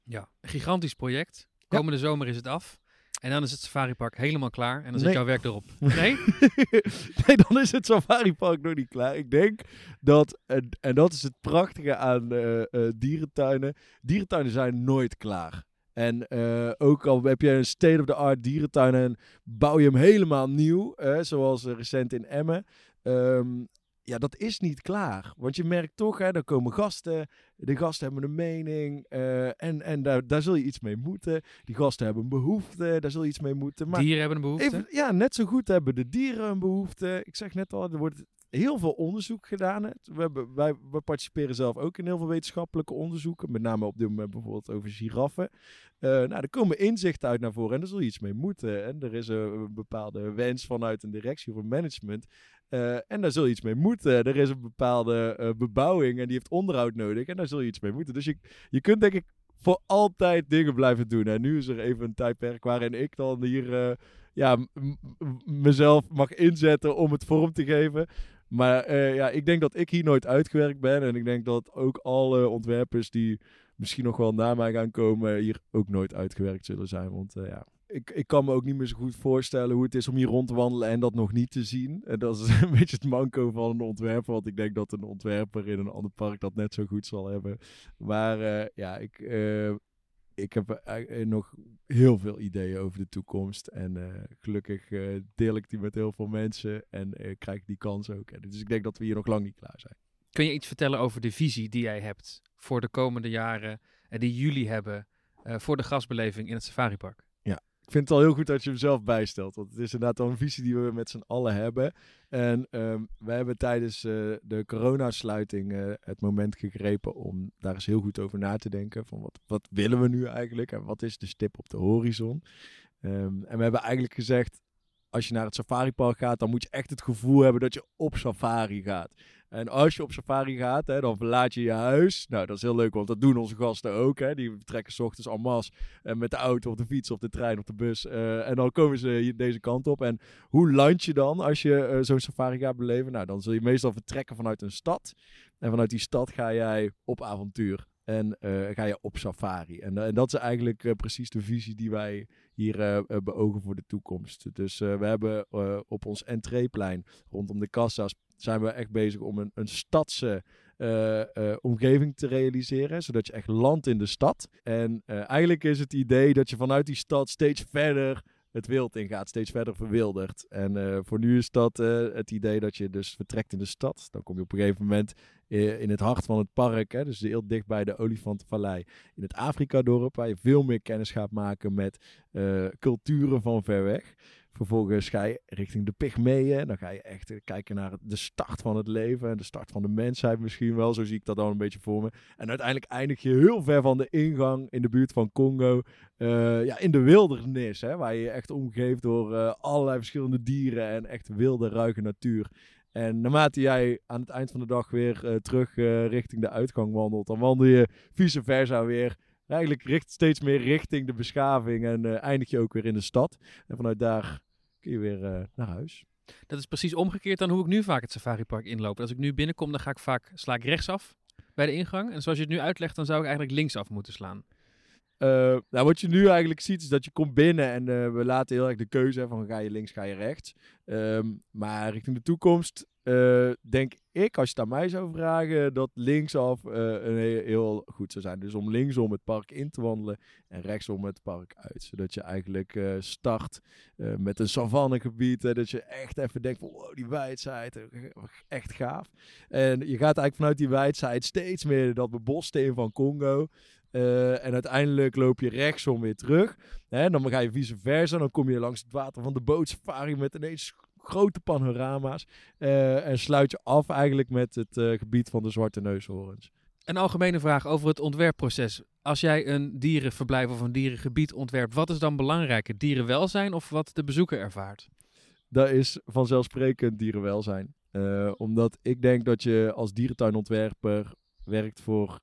Ja, gigantisch project. Komende ja. zomer is het af. En dan is het safaripark helemaal klaar. En dan zit Nee. jouw werk erop. Nee? nee, dan is het safaripark nog niet klaar. Ik denk dat, en, en dat is het prachtige aan eh, eh, dierentuinen. Dierentuinen zijn nooit klaar. En eh, ook al heb je een state-of-the-art dierentuin en bouw je hem helemaal nieuw, zoals eh, recent in Emmen. Ehm, ja, dat is niet klaar. Want je merkt toch, hè, er komen gasten. De gasten hebben een mening. eh, en en daar, daar zul je iets mee moeten. Die gasten hebben een behoefte. Daar zul je iets mee moeten. Maar Dieren hebben een behoefte. Even, ja, net zo goed hebben de dieren een behoefte. Ik zeg net al, er wordt heel veel onderzoek gedaan. We, hebben, wij, we participeren zelf ook in heel veel wetenschappelijke onderzoeken. Met name op dit moment bijvoorbeeld over giraffen. Eh, nou, er komen inzichten uit naar voren en daar zul je iets mee moeten. En er is een, bepaalde wens vanuit een directie of een management. Eh, en daar zul je iets mee moeten. Er is een bepaalde eh, bebouwing en die heeft onderhoud nodig. En daar zul je iets mee moeten. Dus je, je kunt denk ik voor altijd dingen blijven doen. En nu is er even een tijdperk waarin ik dan hier ja, mezelf mag inzetten om het vorm te geven. Maar eh, ja, ik denk dat ik hier nooit uitgewerkt ben. En ik denk dat ook alle ontwerpers die misschien nog wel na mij gaan komen, hier ook nooit uitgewerkt zullen zijn. Want eh, ja, ik, ik kan me ook niet meer zo goed voorstellen hoe het is om hier rond te wandelen en dat nog niet te zien. En dat is een beetje het manco van een ontwerper. Want ik denk dat een ontwerper in een ander park dat net zo goed zal hebben. Maar eh, ja, ik, ik heb eh, nog heel veel ideeën over de toekomst. En eh, gelukkig eh, deel ik die met heel veel mensen en eh, krijg ik die kans ook. Dus ik denk dat we hier nog lang niet klaar zijn. Kun je iets vertellen over de visie die jij hebt voor de komende jaren en die jullie hebben eh, voor de gastbeleving in het safaripark? Ik vind het al heel goed dat je hem zelf bijstelt. Want het is inderdaad al een visie die we met z'n allen hebben. En ehm wij hebben tijdens eh, de coronasluiting eh, het moment gegrepen om daar eens heel goed over na te denken. Van wat, wat willen we nu eigenlijk en wat is de stip op de horizon? Ehm, en we hebben eigenlijk gezegd, als je naar het safaripark gaat, dan moet je echt het gevoel hebben dat je op safari gaat. En als je op safari gaat, hè, dan verlaat je je huis. Nou, dat is heel leuk, want dat doen onze gasten ook. Hè. Die vertrekken s ochtends en masse en met de auto, of de fiets, of de trein, of de bus. eh, en dan komen ze deze kant op. En hoe land je dan als je eh, zo'n safari gaat beleven? Nou, dan zul je meestal vertrekken vanuit een stad. En vanuit die stad ga jij op avontuur. En eh, ga je op safari. En, eh, en dat is eigenlijk eh, precies de visie die wij hier eh, eh, beogen voor de toekomst. Dus eh, we hebben op ons entreeplein rondom de kassa's zijn we echt bezig om een, een stadse omgeving te realiseren. Zodat je echt landt in de stad. En eigenlijk is het idee dat je vanuit die stad steeds verder het wild ingaat, steeds verder verwildert. En eh, voor nu is dat eh, het idee dat je dus vertrekt in de stad. Dan kom je op een gegeven moment eh, in het hart van het park, hè, dus heel dicht bij de Olifantenvallei, in het Afrika-dorp, waar je veel meer kennis gaat maken met culturen van ver weg. Vervolgens ga je richting de Pygmeeën. Dan ga je echt eh, kijken naar de start van het leven en de start van de mensheid misschien wel. Zo zie ik dat dan een beetje voor me. En uiteindelijk eindig je heel ver van de ingang in de buurt van Congo. eh, ja, in de wildernis, hè, waar je echt omgeeft door eh, allerlei verschillende dieren en echt wilde, ruige natuur. En naarmate jij aan het eind van de dag weer terug richting de uitgang wandelt, dan wandel je vice versa weer eigenlijk richt, steeds meer richting de beschaving en eindig je ook weer in de stad. En vanuit daar kun je weer eh, naar huis. Dat is precies omgekeerd dan hoe ik nu vaak het safaripark inloop. Als ik nu binnenkom, dan ga ik vaak, sla ik rechtsaf bij de ingang. En zoals je het nu uitlegt, dan zou ik eigenlijk linksaf moeten slaan. Eh, nou, wat je nu eigenlijk ziet is dat je komt binnen en eh, we laten heel erg de keuze van ga je links, ga je rechts. Ehm, maar richting de toekomst eh, denk ik, als je het aan mij zou vragen, dat linksaf eh, een heel, heel goed zou zijn. Dus om linksom het park in te wandelen en rechtsom het park uit. Zodat je eigenlijk eh, start met een savannegebied. Hè, dat je echt even denkt van, wow, die wijdheid, echt gaaf. En je gaat eigenlijk vanuit die wijdheid steeds meer dat beboste in van Congo. En uiteindelijk loop je rechtsom weer terug. Hè, dan ga je vice versa. Dan kom je langs het water van de bootsafari met ineens grote panorama's. Eh, en sluit je af eigenlijk met het eh, gebied van de zwarte neushoorns. Een algemene vraag over het ontwerpproces. Als jij een dierenverblijf of een dierengebied ontwerpt, wat is dan belangrijker? Dierenwelzijn of wat de bezoeker ervaart? Dat is vanzelfsprekend dierenwelzijn. Eh, omdat ik denk dat je als dierentuinontwerper werkt voor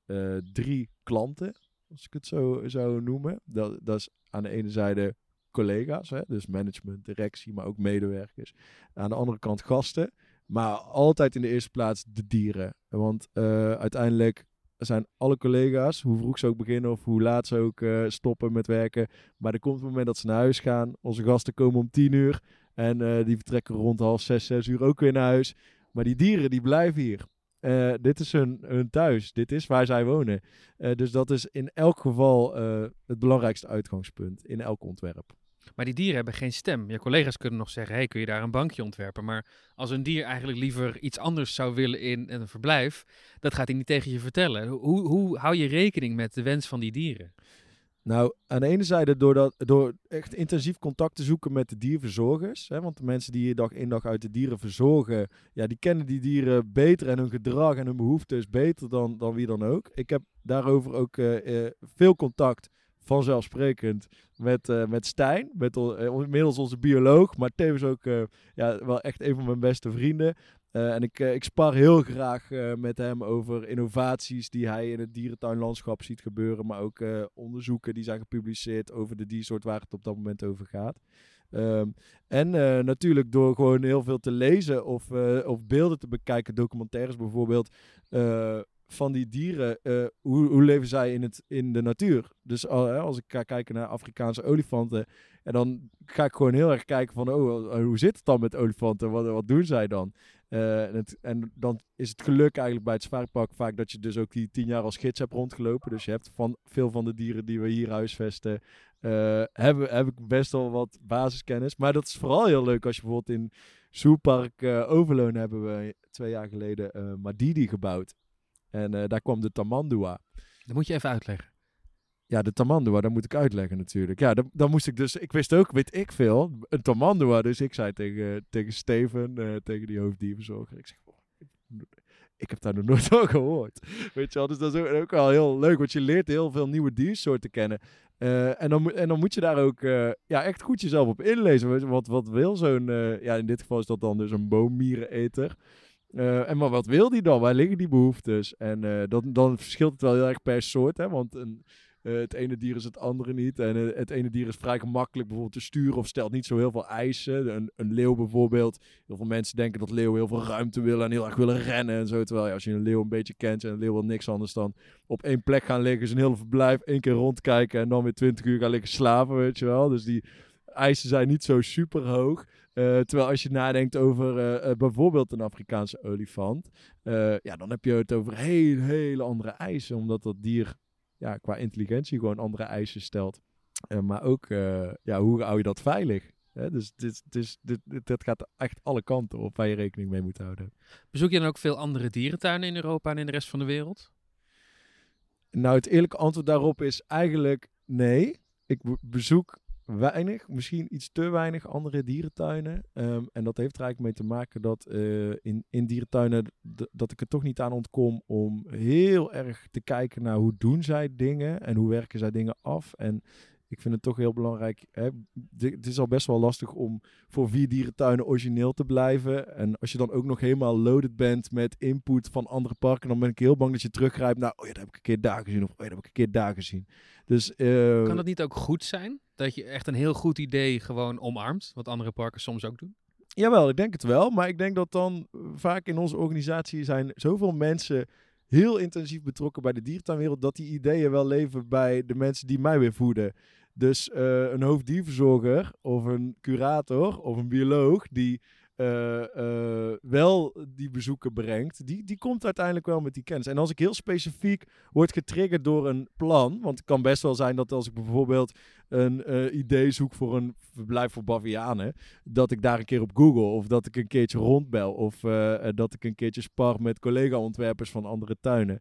drie klanten, als ik het zo zou noemen. Dat, dat is aan de ene zijde collega's, hè, dus management, directie, maar ook medewerkers. Aan de andere kant gasten, maar altijd in de eerste plaats de dieren. Want eh, uiteindelijk zijn alle collega's, hoe vroeg ze ook beginnen of hoe laat ze ook eh, stoppen met werken. Maar er komt een moment dat ze naar huis gaan. Onze gasten komen om tien uur en eh, die vertrekken rond half zes, zes uur ook weer naar huis. Maar die dieren die blijven hier. Dit is hun, hun thuis. Dit is waar zij wonen. Dus dat is in elk geval het belangrijkste uitgangspunt in elk ontwerp. Maar die dieren hebben geen stem. Je collega's kunnen nog zeggen, hey, kun je daar een bankje ontwerpen? Maar als een dier eigenlijk liever iets anders zou willen in een verblijf, dat gaat hij niet tegen je vertellen. Hoe, hoe hou je rekening met de wens van die dieren? Nou, aan de ene zijde door, dat, door echt intensief contact te zoeken met de dierverzorgers. Hè, want de mensen die hier dag in dag uit de dieren verzorgen, ja, die kennen die dieren beter en hun gedrag en hun behoeftes beter dan, dan wie dan ook. Ik heb daarover ook eh, eh, veel contact, vanzelfsprekend, met, eh, met Stijn. Met eh, inmiddels onze bioloog, maar tevens ook eh, ja, wel echt een van mijn beste vrienden. En ik, ik spar heel graag met hem over innovaties die hij in het dierentuinlandschap ziet gebeuren. Maar ook onderzoeken die zijn gepubliceerd over de diersoort waar het op dat moment over gaat. Ehm, en natuurlijk door gewoon heel veel te lezen of, of beelden te bekijken, documentaires bijvoorbeeld, van die dieren. eh, hoe, hoe leven zij in, het, in de natuur? Dus als ik ga kijken naar Afrikaanse olifanten, en dan ga ik gewoon heel erg kijken van, oh, hoe zit het dan met olifanten? Wat, wat doen zij dan? Eh, en, en dan is het geluk eigenlijk bij het safaripark vaak dat je dus ook die tien jaar als gids hebt rondgelopen. Dus je hebt van veel van de dieren die we hier huisvesten, eh, hebben, heb ik best wel wat basiskennis. Maar dat is vooral heel leuk als je bijvoorbeeld in Zoopark eh Overloon hebben we twee jaar geleden eh Madidi gebouwd. En eh, daar kwam de Tamandua. Dat moet je even uitleggen. Ja, de Tamandua, dat moet ik uitleggen natuurlijk. Ja, dan, dan moest ik dus... Ik wist ook, weet ik veel, een Tamandua. Dus ik zei tegen, tegen Steven, eh, tegen die hoofddierverzorger. Ik zeg, oh, ik heb daar nog nooit van gehoord. Weet je wel, dus dat is ook, ook wel heel leuk. Want je leert heel veel nieuwe diersoorten kennen. Eh, en, dan, moet- en dan moet je daar ook ja, echt goed jezelf op inlezen. Wat, wat wil zo'n... ja, in dit geval is dat dan dus een boommiereneter. Eh, en maar wat wil die dan? Waar liggen die behoeftes? En eh, dan, dan verschilt het wel heel erg per soort. Hè? Want een, eh, het ene dier is het andere niet. En het ene dier is vrij gemakkelijk bijvoorbeeld te sturen of stelt niet zo heel veel eisen. Een, een leeuw bijvoorbeeld. Heel veel mensen denken dat leeuwen heel veel ruimte willen en heel erg willen rennen en zo. Terwijl als je een leeuw een beetje kent en een leeuw wil niks anders dan op één plek gaan liggen, zijn hele verblijf, één keer rondkijken en dan weer twintig uur gaan liggen slapen, weet je wel. Dus die eisen zijn niet zo super hoog. Eh, terwijl als je nadenkt over eh, eh, bijvoorbeeld een Afrikaanse olifant, ja, dan heb je het over hele, hele andere eisen, omdat dat dier ja, qua intelligentie gewoon andere eisen stelt. Maar ook, ja, hoe hou je dat veilig? Hè? Dus dit, dit, dit, dit, gaat echt alle kanten op waar je rekening mee moet houden. Bezoek je dan ook veel andere dierentuinen in Europa en in de rest van de wereld? Nou, het eerlijke antwoord daarop is eigenlijk nee. Ik be- bezoek weinig, misschien iets te weinig andere dierentuinen. Ehm, en dat heeft er eigenlijk mee te maken dat eh, in, in dierentuinen dat ik er toch niet aan ontkom om heel erg te kijken naar hoe doen zij dingen en hoe werken zij dingen af. En ik vind het toch heel belangrijk. Hè, het is al best wel lastig om voor vier dierentuinen origineel te blijven. En als je dan ook nog helemaal loaded bent met input van andere parken, dan ben ik heel bang dat je teruggrijpt naar, oh ja, dat heb ik een keer daar gezien. Of oh ja, dat heb ik een keer daar gezien. Dus, eh, Kan dat niet ook goed zijn? Dat je echt een heel goed idee gewoon omarmt, wat andere parken soms ook doen? Jawel, ik denk het wel. Maar ik denk dat dan eh, vaak in onze organisatie zijn zoveel mensen heel intensief betrokken bij de dierentuinwereld, dat die ideeën wel leven bij de mensen die mij weer voeden. Dus eh, een hoofddierverzorger of een curator of een bioloog die eh, eh, wel die bezoeken brengt, die, die komt uiteindelijk wel met die kennis. En als ik heel specifiek word getriggerd door een plan, want het kan best wel zijn dat als ik bijvoorbeeld een idee zoek voor een verblijf voor bavianen, dat ik daar een keer op Google of dat ik een keertje rondbel of dat ik een keertje spar met collega-ontwerpers van andere tuinen.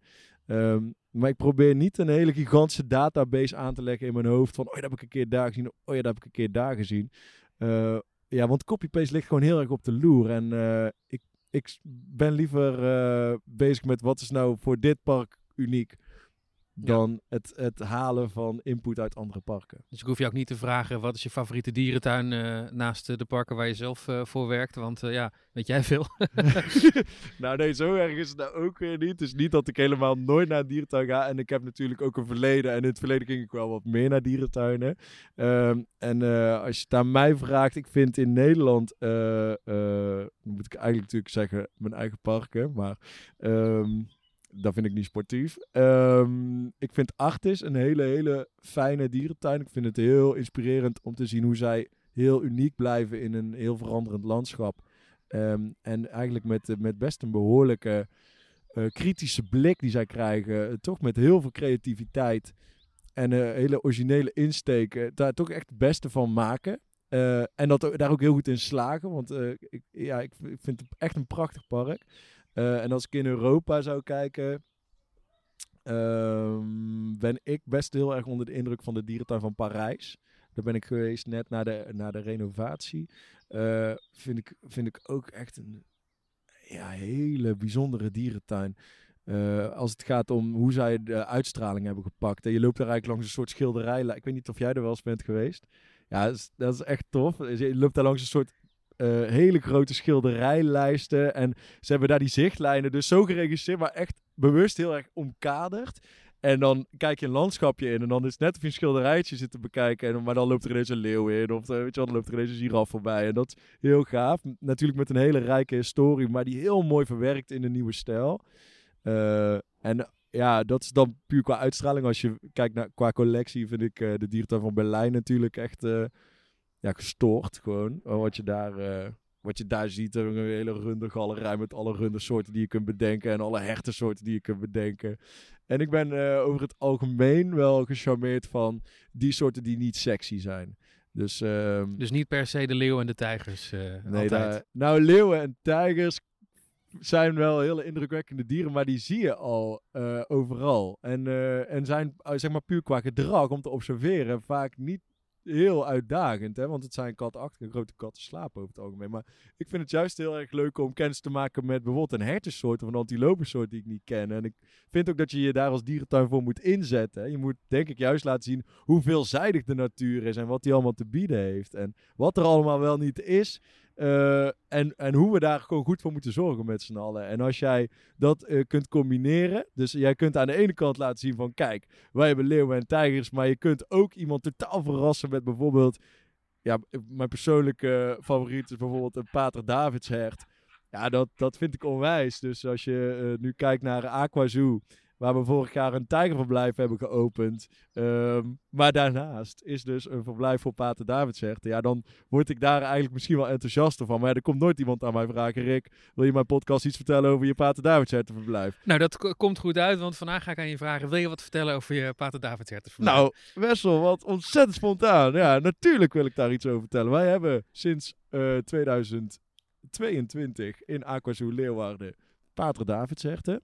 Ehm, maar ik probeer niet een hele gigantische database aan te leggen in mijn hoofd van, oh ja, dat heb ik een keer daar gezien, oh ja, dat heb ik een keer daar gezien. Eh, ja, want copy-paste ligt gewoon heel erg op de loer. En eh, ik, ik ben liever eh, bezig met wat is nou voor dit park uniek. Dan het, het halen van input uit andere parken. Dus ik hoef je ook niet te vragen wat is je favoriete dierentuin eh, naast de parken waar je zelf eh, voor werkt. Want eh, ja, weet jij veel. nou nee, zo erg is het nou ook weer niet. Het is niet dat ik helemaal nooit naar een dierentuin ga. En ik heb natuurlijk ook een verleden. En in het verleden ging ik wel wat meer naar dierentuinen. Ehm, en als je het aan mij vraagt, ik vind in Nederland, moet ik eigenlijk natuurlijk zeggen, mijn eigen parken. Maar ehm, dat vind ik niet sportief. Ehm, ik vind Artis een hele, hele fijne dierentuin. Ik vind het heel inspirerend om te zien hoe zij heel uniek blijven in een heel veranderend landschap. Ehm, en eigenlijk met, eh, met best een behoorlijke eh, kritische blik die zij krijgen. eh, toch met heel veel creativiteit en eh, hele originele insteken. Daar toch echt het beste van maken. En dat, daar ook heel goed in slagen. Want ik, ja, ik vind het echt een prachtig park. Eh, en als ik in Europa zou kijken, ehm, ben ik best heel erg onder de indruk van de dierentuin van Parijs. Daar ben ik geweest net na de, na de renovatie. Eh, vind, ik, vind ik ook echt een ja, hele bijzondere dierentuin. Eh, als het gaat om hoe zij de uitstraling hebben gepakt. En je loopt daar eigenlijk langs een soort schilderij. Ik weet niet of jij er wel eens bent geweest. Ja, dat is, dat is echt tof. Je loopt daar langs een soort eh, hele grote schilderijlijsten. En ze hebben daar die zichtlijnen dus zo geregisseerd, maar echt bewust heel erg omkaderd. En dan kijk je een landschapje in en dan is het net of je een schilderijtje zit te bekijken. En, maar dan loopt er ineens een leeuw in of eh, weet je wel, dan loopt er ineens een giraf voorbij. En dat is heel gaaf. Natuurlijk met een hele rijke historie, maar die heel mooi verwerkt in een nieuwe stijl. Eh, en ja, dat is dan puur qua uitstraling. Als je kijkt naar qua collectie, vind ik de dierentuin van Berlijn natuurlijk echt ja, gestoord. Gewoon Eh, wat je daar, eh, wat je daar ziet. Een hele rundergalerij met alle rundersoorten die je kunt bedenken. En alle hertensoorten die je kunt bedenken. En ik ben eh, over het algemeen wel gecharmeerd van die soorten die niet sexy zijn. Dus, ehm, dus niet per se de leeuw en de tijgers. eh Nee, daar- nou, leeuwen en tijgers zijn wel hele indrukwekkende dieren, maar die zie je al eh, overal. En, eh, en zijn, eh, zeg maar, puur qua gedrag om te observeren, vaak niet heel uitdagend. Hè? Want het zijn katachtige grote katten slapen over het algemeen. Maar ik vind het juist heel erg leuk om kennis te maken met bijvoorbeeld een hertensoort of een antilopensoort die ik niet ken. En ik vind ook dat je je daar als dierentuin voor moet inzetten. Je moet denk ik juist laten zien hoe veelzijdig de natuur is en wat die allemaal te bieden heeft. En wat er allemaal wel niet is. Eh, en, en hoe we daar gewoon goed voor moeten zorgen met z'n allen. En als jij dat eh, kunt combineren. Dus jij kunt aan de ene kant laten zien van kijk, wij hebben leeuwen en tijgers. Maar je kunt ook iemand totaal verrassen met bijvoorbeeld. Ja, mijn persoonlijke favoriet is bijvoorbeeld een Pater Davidshert. Ja, dat, dat vind ik onwijs. Dus als je eh, nu kijkt naar Aqua Zoo, waar we vorig jaar een tijgerverblijf hebben geopend. ehm, maar daarnaast is dus een verblijf voor Pater Davidshert. Ja, dan word ik daar eigenlijk misschien wel enthousiaster van. Maar ja, er komt nooit iemand aan mij vragen, Rick, wil je mijn podcast iets vertellen over je Pater Davidshert-verblijf? Nou, dat komt goed uit, want vandaag ga ik aan je vragen: wil je wat vertellen over je Pater David hertenverblijf? Nou, Wessel, wat ontzettend spontaan. Ja, natuurlijk wil ik daar iets over vertellen. Wij hebben sinds eh 2022 in Aquazoo Leeuwarden Pater Davidsherten.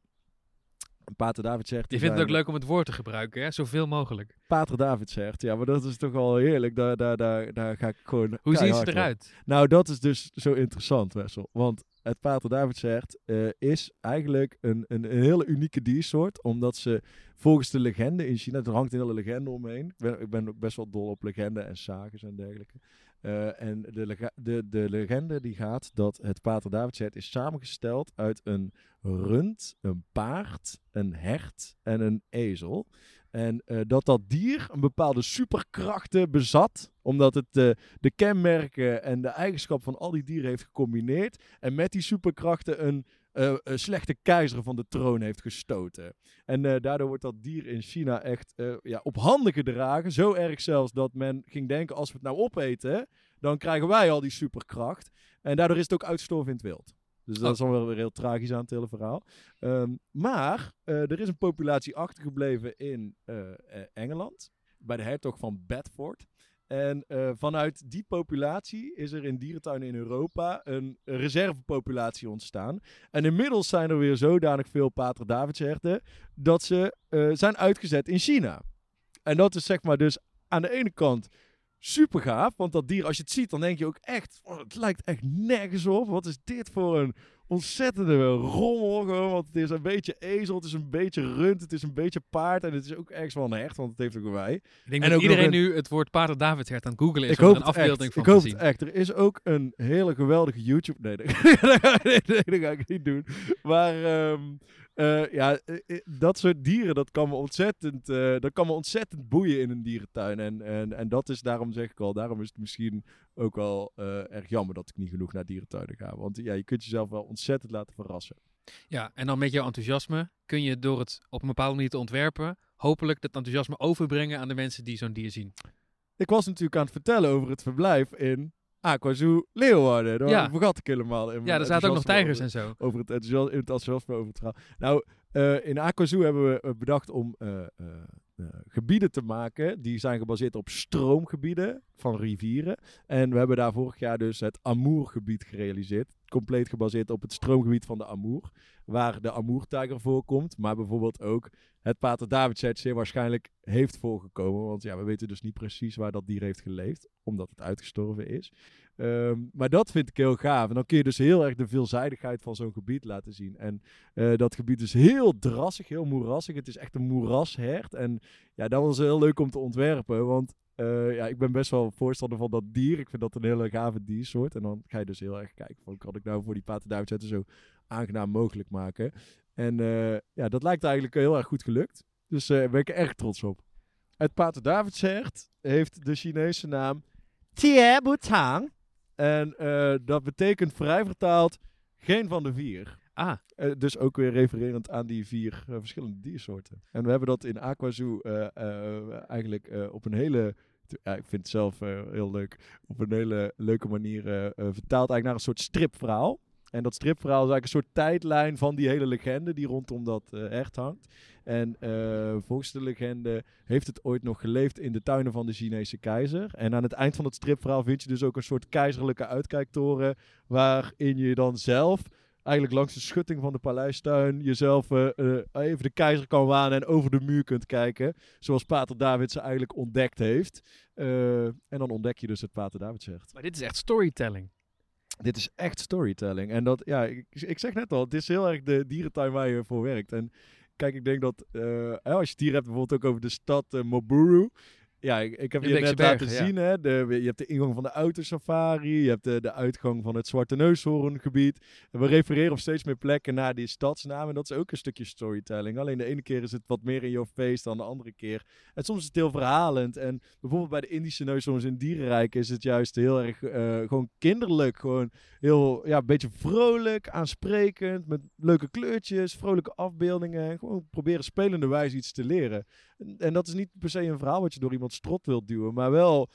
Pater Davidsherten je vindt het ook leuk om het woord te gebruiken, hè? zoveel mogelijk. Pater Davidshert, ja, maar dat is toch wel heerlijk. Daar, daar, daar, daar ga ik gewoon Hoe zien ze op. eruit? Nou, dat is dus zo interessant, Wessel. Want het Pater Davidshert eh is eigenlijk een, een, een hele unieke diersoort. Omdat ze volgens de legende in China, er hangt een hele legende omheen. Ik ben, ik ben ook best wel dol op legenden en sages en dergelijke. Eh, en de, de, de legende die gaat dat het Pater Davidshert is samengesteld uit een rund, een paard, een hert en een ezel. En eh, dat dat dier een bepaalde superkrachten bezat, omdat het eh, de kenmerken en de eigenschappen van al die dieren heeft gecombineerd. En met die superkrachten een, een slechte keizer van de troon heeft gestoten. En eh, daardoor wordt dat dier in China echt ja, op handen gedragen. Zo erg zelfs dat men ging denken, als we het nou opeten, dan krijgen wij al die superkracht. En daardoor is het ook uitgestorven in het wild. Dus dat Oh. is dan wel weer heel tragisch aan het hele verhaal. Ehm, maar er is een populatie achtergebleven in Engeland. Bij de hertog van Bedford. En eh, vanuit die populatie is er in dierentuinen in Europa een reservepopulatie ontstaan. En inmiddels zijn er weer zodanig veel Pater Davidsherten dat ze eh, zijn uitgezet in China. En dat is zeg maar dus aan de ene kant super gaaf. Want dat dier, als je het ziet, dan denk je ook echt, oh, het lijkt echt nergens op. Wat is dit voor een ontzettende rommel gewoon. Want het is een beetje ezel, het is een beetje rund, het is een beetje paard. En het is ook ergens wel een hecht, want het heeft ook een wij. Ik denk En dat ook iedereen nu het woord Pater Davidshert aan het googlen is ik om hoop een afbeelding echt. van ik hoop te zien. het echt. Er is ook een hele geweldige YouTube... Nee, dat, nee, dat ga ik niet doen. Maar ehm, eh, ja, eh, eh, dat soort dieren, dat kan me ontzettend, dat kan me ontzettend boeien in een dierentuin. En, en, en dat is, daarom zeg ik al, daarom is het misschien ook wel erg jammer dat ik niet genoeg naar dierentuinen ga. Want ja, je kunt jezelf wel ontzettend laten verrassen. Ja, en dan met jouw enthousiasme kun je door het op een bepaalde manier te ontwerpen, hopelijk dat enthousiasme overbrengen aan de mensen die zo'n dier zien. Ik was natuurlijk aan het vertellen over het verblijf in Aquazoo Leeuwarden. Daar Ja. vergat ik helemaal. In Ja, er zaten ook nog tijgers over- en zo. over het enthousiasme, in het enthousiasme over het verhaal. Nou, eh, in Aquazoo hebben we eh, bedacht om eh, gebieden te maken. Die zijn gebaseerd op stroomgebieden van rivieren. En we hebben daar vorig jaar dus het Amourgebied gerealiseerd. Compleet gebaseerd op het stroomgebied van de Amour. Waar de Amourtijger voorkomt. Maar bijvoorbeeld ook het Pater Davidshertz zeer waarschijnlijk heeft voorgekomen. Want ja, we weten dus niet precies waar dat dier heeft geleefd. Omdat het uitgestorven is. Ehm, maar dat vind ik heel gaaf. En dan kun je dus heel erg de veelzijdigheid van zo'n gebied laten zien. En eh, dat gebied is heel drassig, heel moerassig. Het is echt een moerashert. En ja, dat was heel leuk om te ontwerpen. Want eh, ja, ik ben best wel voorstander van dat dier. Ik vind dat een hele gave diersoort. En dan ga je dus heel erg kijken van, kan ik nou voor die paterduitzetten zo aangenaam mogelijk maken. En eh, ja, dat lijkt eigenlijk heel erg goed gelukt. Dus eh, daar ben ik er erg trots op. Het Pater Davidshert heeft de Chinese naam Tie Butang. En eh, dat betekent vrij vertaald geen van de vier. Ah, Eh, dus ook weer refererend aan die vier eh, verschillende diersoorten. En we hebben dat in Aquazoo eh, eh, eigenlijk eh, op een hele... Ja, ik vind het zelf eh, heel leuk. Op een hele leuke manier eh, eh, vertaald eigenlijk naar een soort stripverhaal. En dat stripverhaal is eigenlijk een soort tijdlijn van die hele legende die rondom dat eh echt hangt. En eh, volgens de legende heeft het ooit nog geleefd in de tuinen van de Chinese keizer. En aan het eind van het stripverhaal vind je dus ook een soort keizerlijke uitkijktoren. Waarin je dan zelf eigenlijk langs de schutting van de paleistuin jezelf eh, even de keizer kan wanen en over de muur kunt kijken. Zoals Pater David ze eigenlijk ontdekt heeft. En dan ontdek je dus het Pater David zegt. maar dit is echt storytelling. Dit is echt storytelling. En dat, ja, ik, ik zeg net al, het is heel erg de dierentuin waar je voor werkt. En kijk, ik denk dat eh, als je het hier hebt, bijvoorbeeld ook over de stad eh, Moburu. Ja, ik, ik heb In je net laten ja. zien. Hè, de, je hebt de ingang van de autosafari. Je hebt de, de uitgang van het Zwarte Neushoorngebied. En we refereren op steeds meer plekken naar die stadsnamen. En dat is ook een stukje storytelling. Alleen de ene keer is het wat meer in your face dan de andere keer. En soms is het heel verhalend. En bijvoorbeeld bij de Indische neushoorns in Dierenrijk is het juist heel erg eh, gewoon kinderlijk. Gewoon heel, ja, een beetje vrolijk, aansprekend. Met leuke kleurtjes, vrolijke afbeeldingen. En gewoon proberen spelende wijze iets te leren. En, en dat is niet per se een verhaal wat je door iemand strot wilt duwen. Maar wel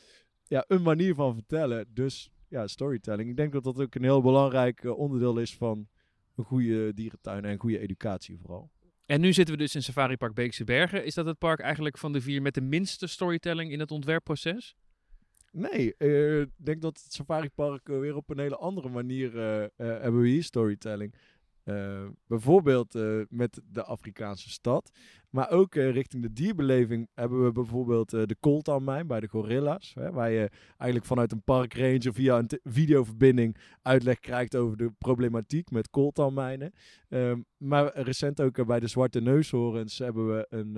ja, een manier van vertellen. Dus ja, storytelling. Ik denk dat dat ook een heel belangrijk eh, onderdeel is van een goede dierentuin en een goede educatie vooral. En nu zitten we dus in Safari Park Beekse Bergen. Is dat het park eigenlijk van de vier met de minste storytelling in het ontwerpproces? Nee, eh, ik denk dat het Safari Park eh, weer op een hele andere manier hebben we hier storytelling. Eh, bijvoorbeeld eh, met de Afrikaanse stad. Maar ook eh, richting de dierbeleving hebben we bijvoorbeeld de Coltan-mijn bij de gorilla's. Hè, waar je eigenlijk vanuit een parkranger via een videoverbinding uitleg krijgt over de problematiek met coltanmijnen. Ehm maar recent ook bij de Zwarte Neushoorns hebben we een,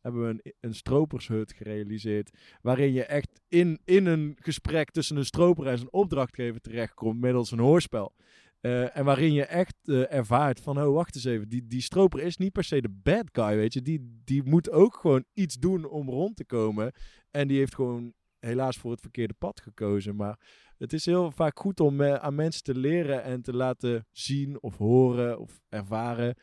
hebben we een stropershut gerealiseerd. Waarin je echt in, in een gesprek tussen een stroper en zijn opdrachtgever terechtkomt middels een hoorspel. Eh, en waarin je echt eh, ervaart van, oh wacht eens even, die, die stroper is niet per se de bad guy, weet je. Die, die moet ook gewoon iets doen om rond te komen. En die heeft gewoon helaas voor het verkeerde pad gekozen. Maar het is heel vaak goed om eh, aan mensen te leren en te laten zien of horen of ervaren...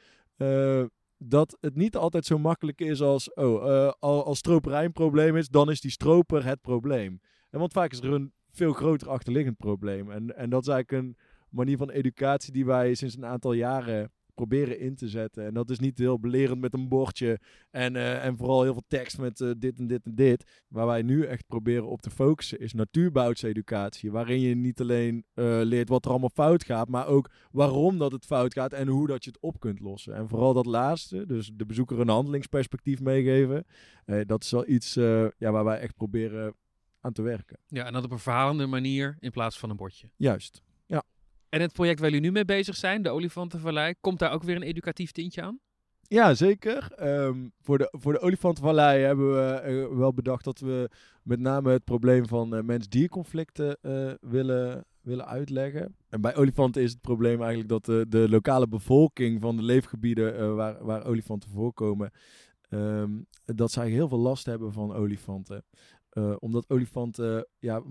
dat het niet altijd zo makkelijk is als, oh, al- als stroperij een probleem is, dan is die stroper het probleem. En want vaak is er een veel groter achterliggend probleem. En, en dat is eigenlijk een manier van educatie die wij sinds een aantal jaren proberen in te zetten. En dat is niet heel belerend met een bordje en, eh, en vooral heel veel tekst met eh, dit en dit en dit. Waar wij nu echt proberen op te focussen is natuurbouwseducatie. Waarin je niet alleen eh, leert wat er allemaal fout gaat, maar ook waarom dat het fout gaat en hoe dat je het op kunt lossen. En vooral dat laatste, dus de bezoeker een handelingsperspectief meegeven. dat is wel iets ja, waar wij echt proberen aan te werken. Ja, en dat op een verhalende manier in plaats van een bordje. Juist. En het project waar jullie nu mee bezig zijn, de Olifantenvallei, komt daar ook weer een educatief tintje aan? Ja, zeker. Ehm, voor, de, voor de Olifantenvallei hebben we uh, wel bedacht dat we met name het probleem van uh, mens-dierconflicten uh, willen, willen uitleggen. En bij olifanten is het probleem eigenlijk dat de, de lokale bevolking van de leefgebieden waar, waar olifanten voorkomen, um, dat zij heel veel last hebben van olifanten. Uh, omdat olifanten, ja,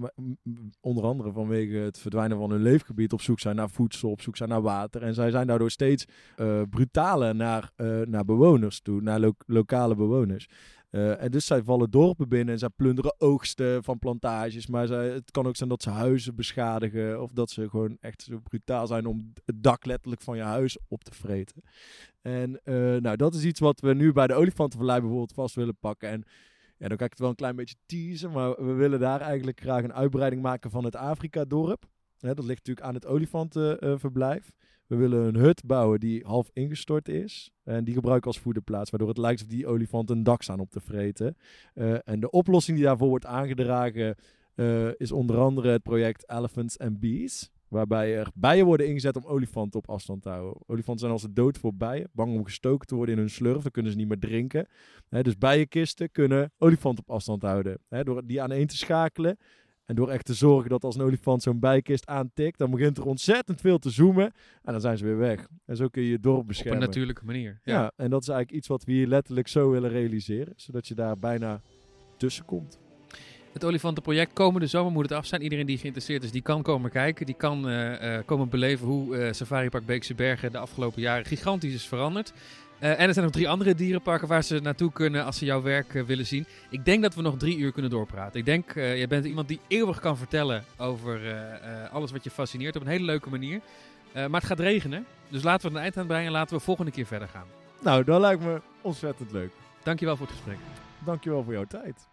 onder andere vanwege het verdwijnen van hun leefgebied, op zoek zijn naar voedsel, op zoek zijn naar water. En zij zijn daardoor steeds uh, brutaler naar, uh, naar bewoners toe, naar lo lokale bewoners. en dus zij vallen dorpen binnen en zij plunderen oogsten van plantages. Maar zij, het kan ook zijn dat ze huizen beschadigen. Of dat ze gewoon echt zo brutaal zijn om het dak letterlijk van je huis op te vreten. En nou, dat is iets wat we nu bij de olifantenvallei bijvoorbeeld vast willen pakken. En ja, dan kan ik het wel een klein beetje teasen, maar we willen daar eigenlijk graag een uitbreiding maken van het Afrika-dorp. dat ligt natuurlijk aan het olifantenverblijf. we willen een hut bouwen die half ingestort is. En die gebruiken als voederplaats, waardoor het lijkt alsof die olifanten een dak staan op te vreten. Uh, en de oplossing die daarvoor wordt aangedragen uh, is onder andere het project Elephants and Bees. Waarbij er bijen worden ingezet om olifanten op afstand te houden. Olifanten zijn als de dood voor bijen. Bang om gestoken te worden in hun slurf. Dan kunnen ze niet meer drinken. dus bijenkisten kunnen olifanten op afstand houden. door die aan één te schakelen. En door echt te zorgen dat als een olifant zo'n bijenkist aantikt, dan begint er ontzettend veel te zoomen. En dan zijn ze weer weg. En zo kun je je dorp beschermen. Op een natuurlijke manier. Ja. ja, en dat is eigenlijk iets wat we hier letterlijk zo willen realiseren. Zodat je daar bijna tussen komt. Het Olifantenproject komende zomer moet het af zijn. Iedereen die geïnteresseerd is, die kan komen kijken. Die kan uh, komen beleven hoe uh, Safari Park Beekse Bergen de afgelopen jaren gigantisch is veranderd. En er zijn nog drie andere dierenparken waar ze naartoe kunnen als ze jouw werk willen zien. Ik denk dat we nog drie uur kunnen doorpraten. Ik denk, jij bent iemand die eeuwig kan vertellen over alles wat je fascineert op een hele leuke manier. maar het gaat regenen, dus laten we een eind aan brengen en laten we volgende keer verder gaan. Nou, dat lijkt me ontzettend leuk. Dankjewel voor het gesprek. Dankjewel voor jouw tijd.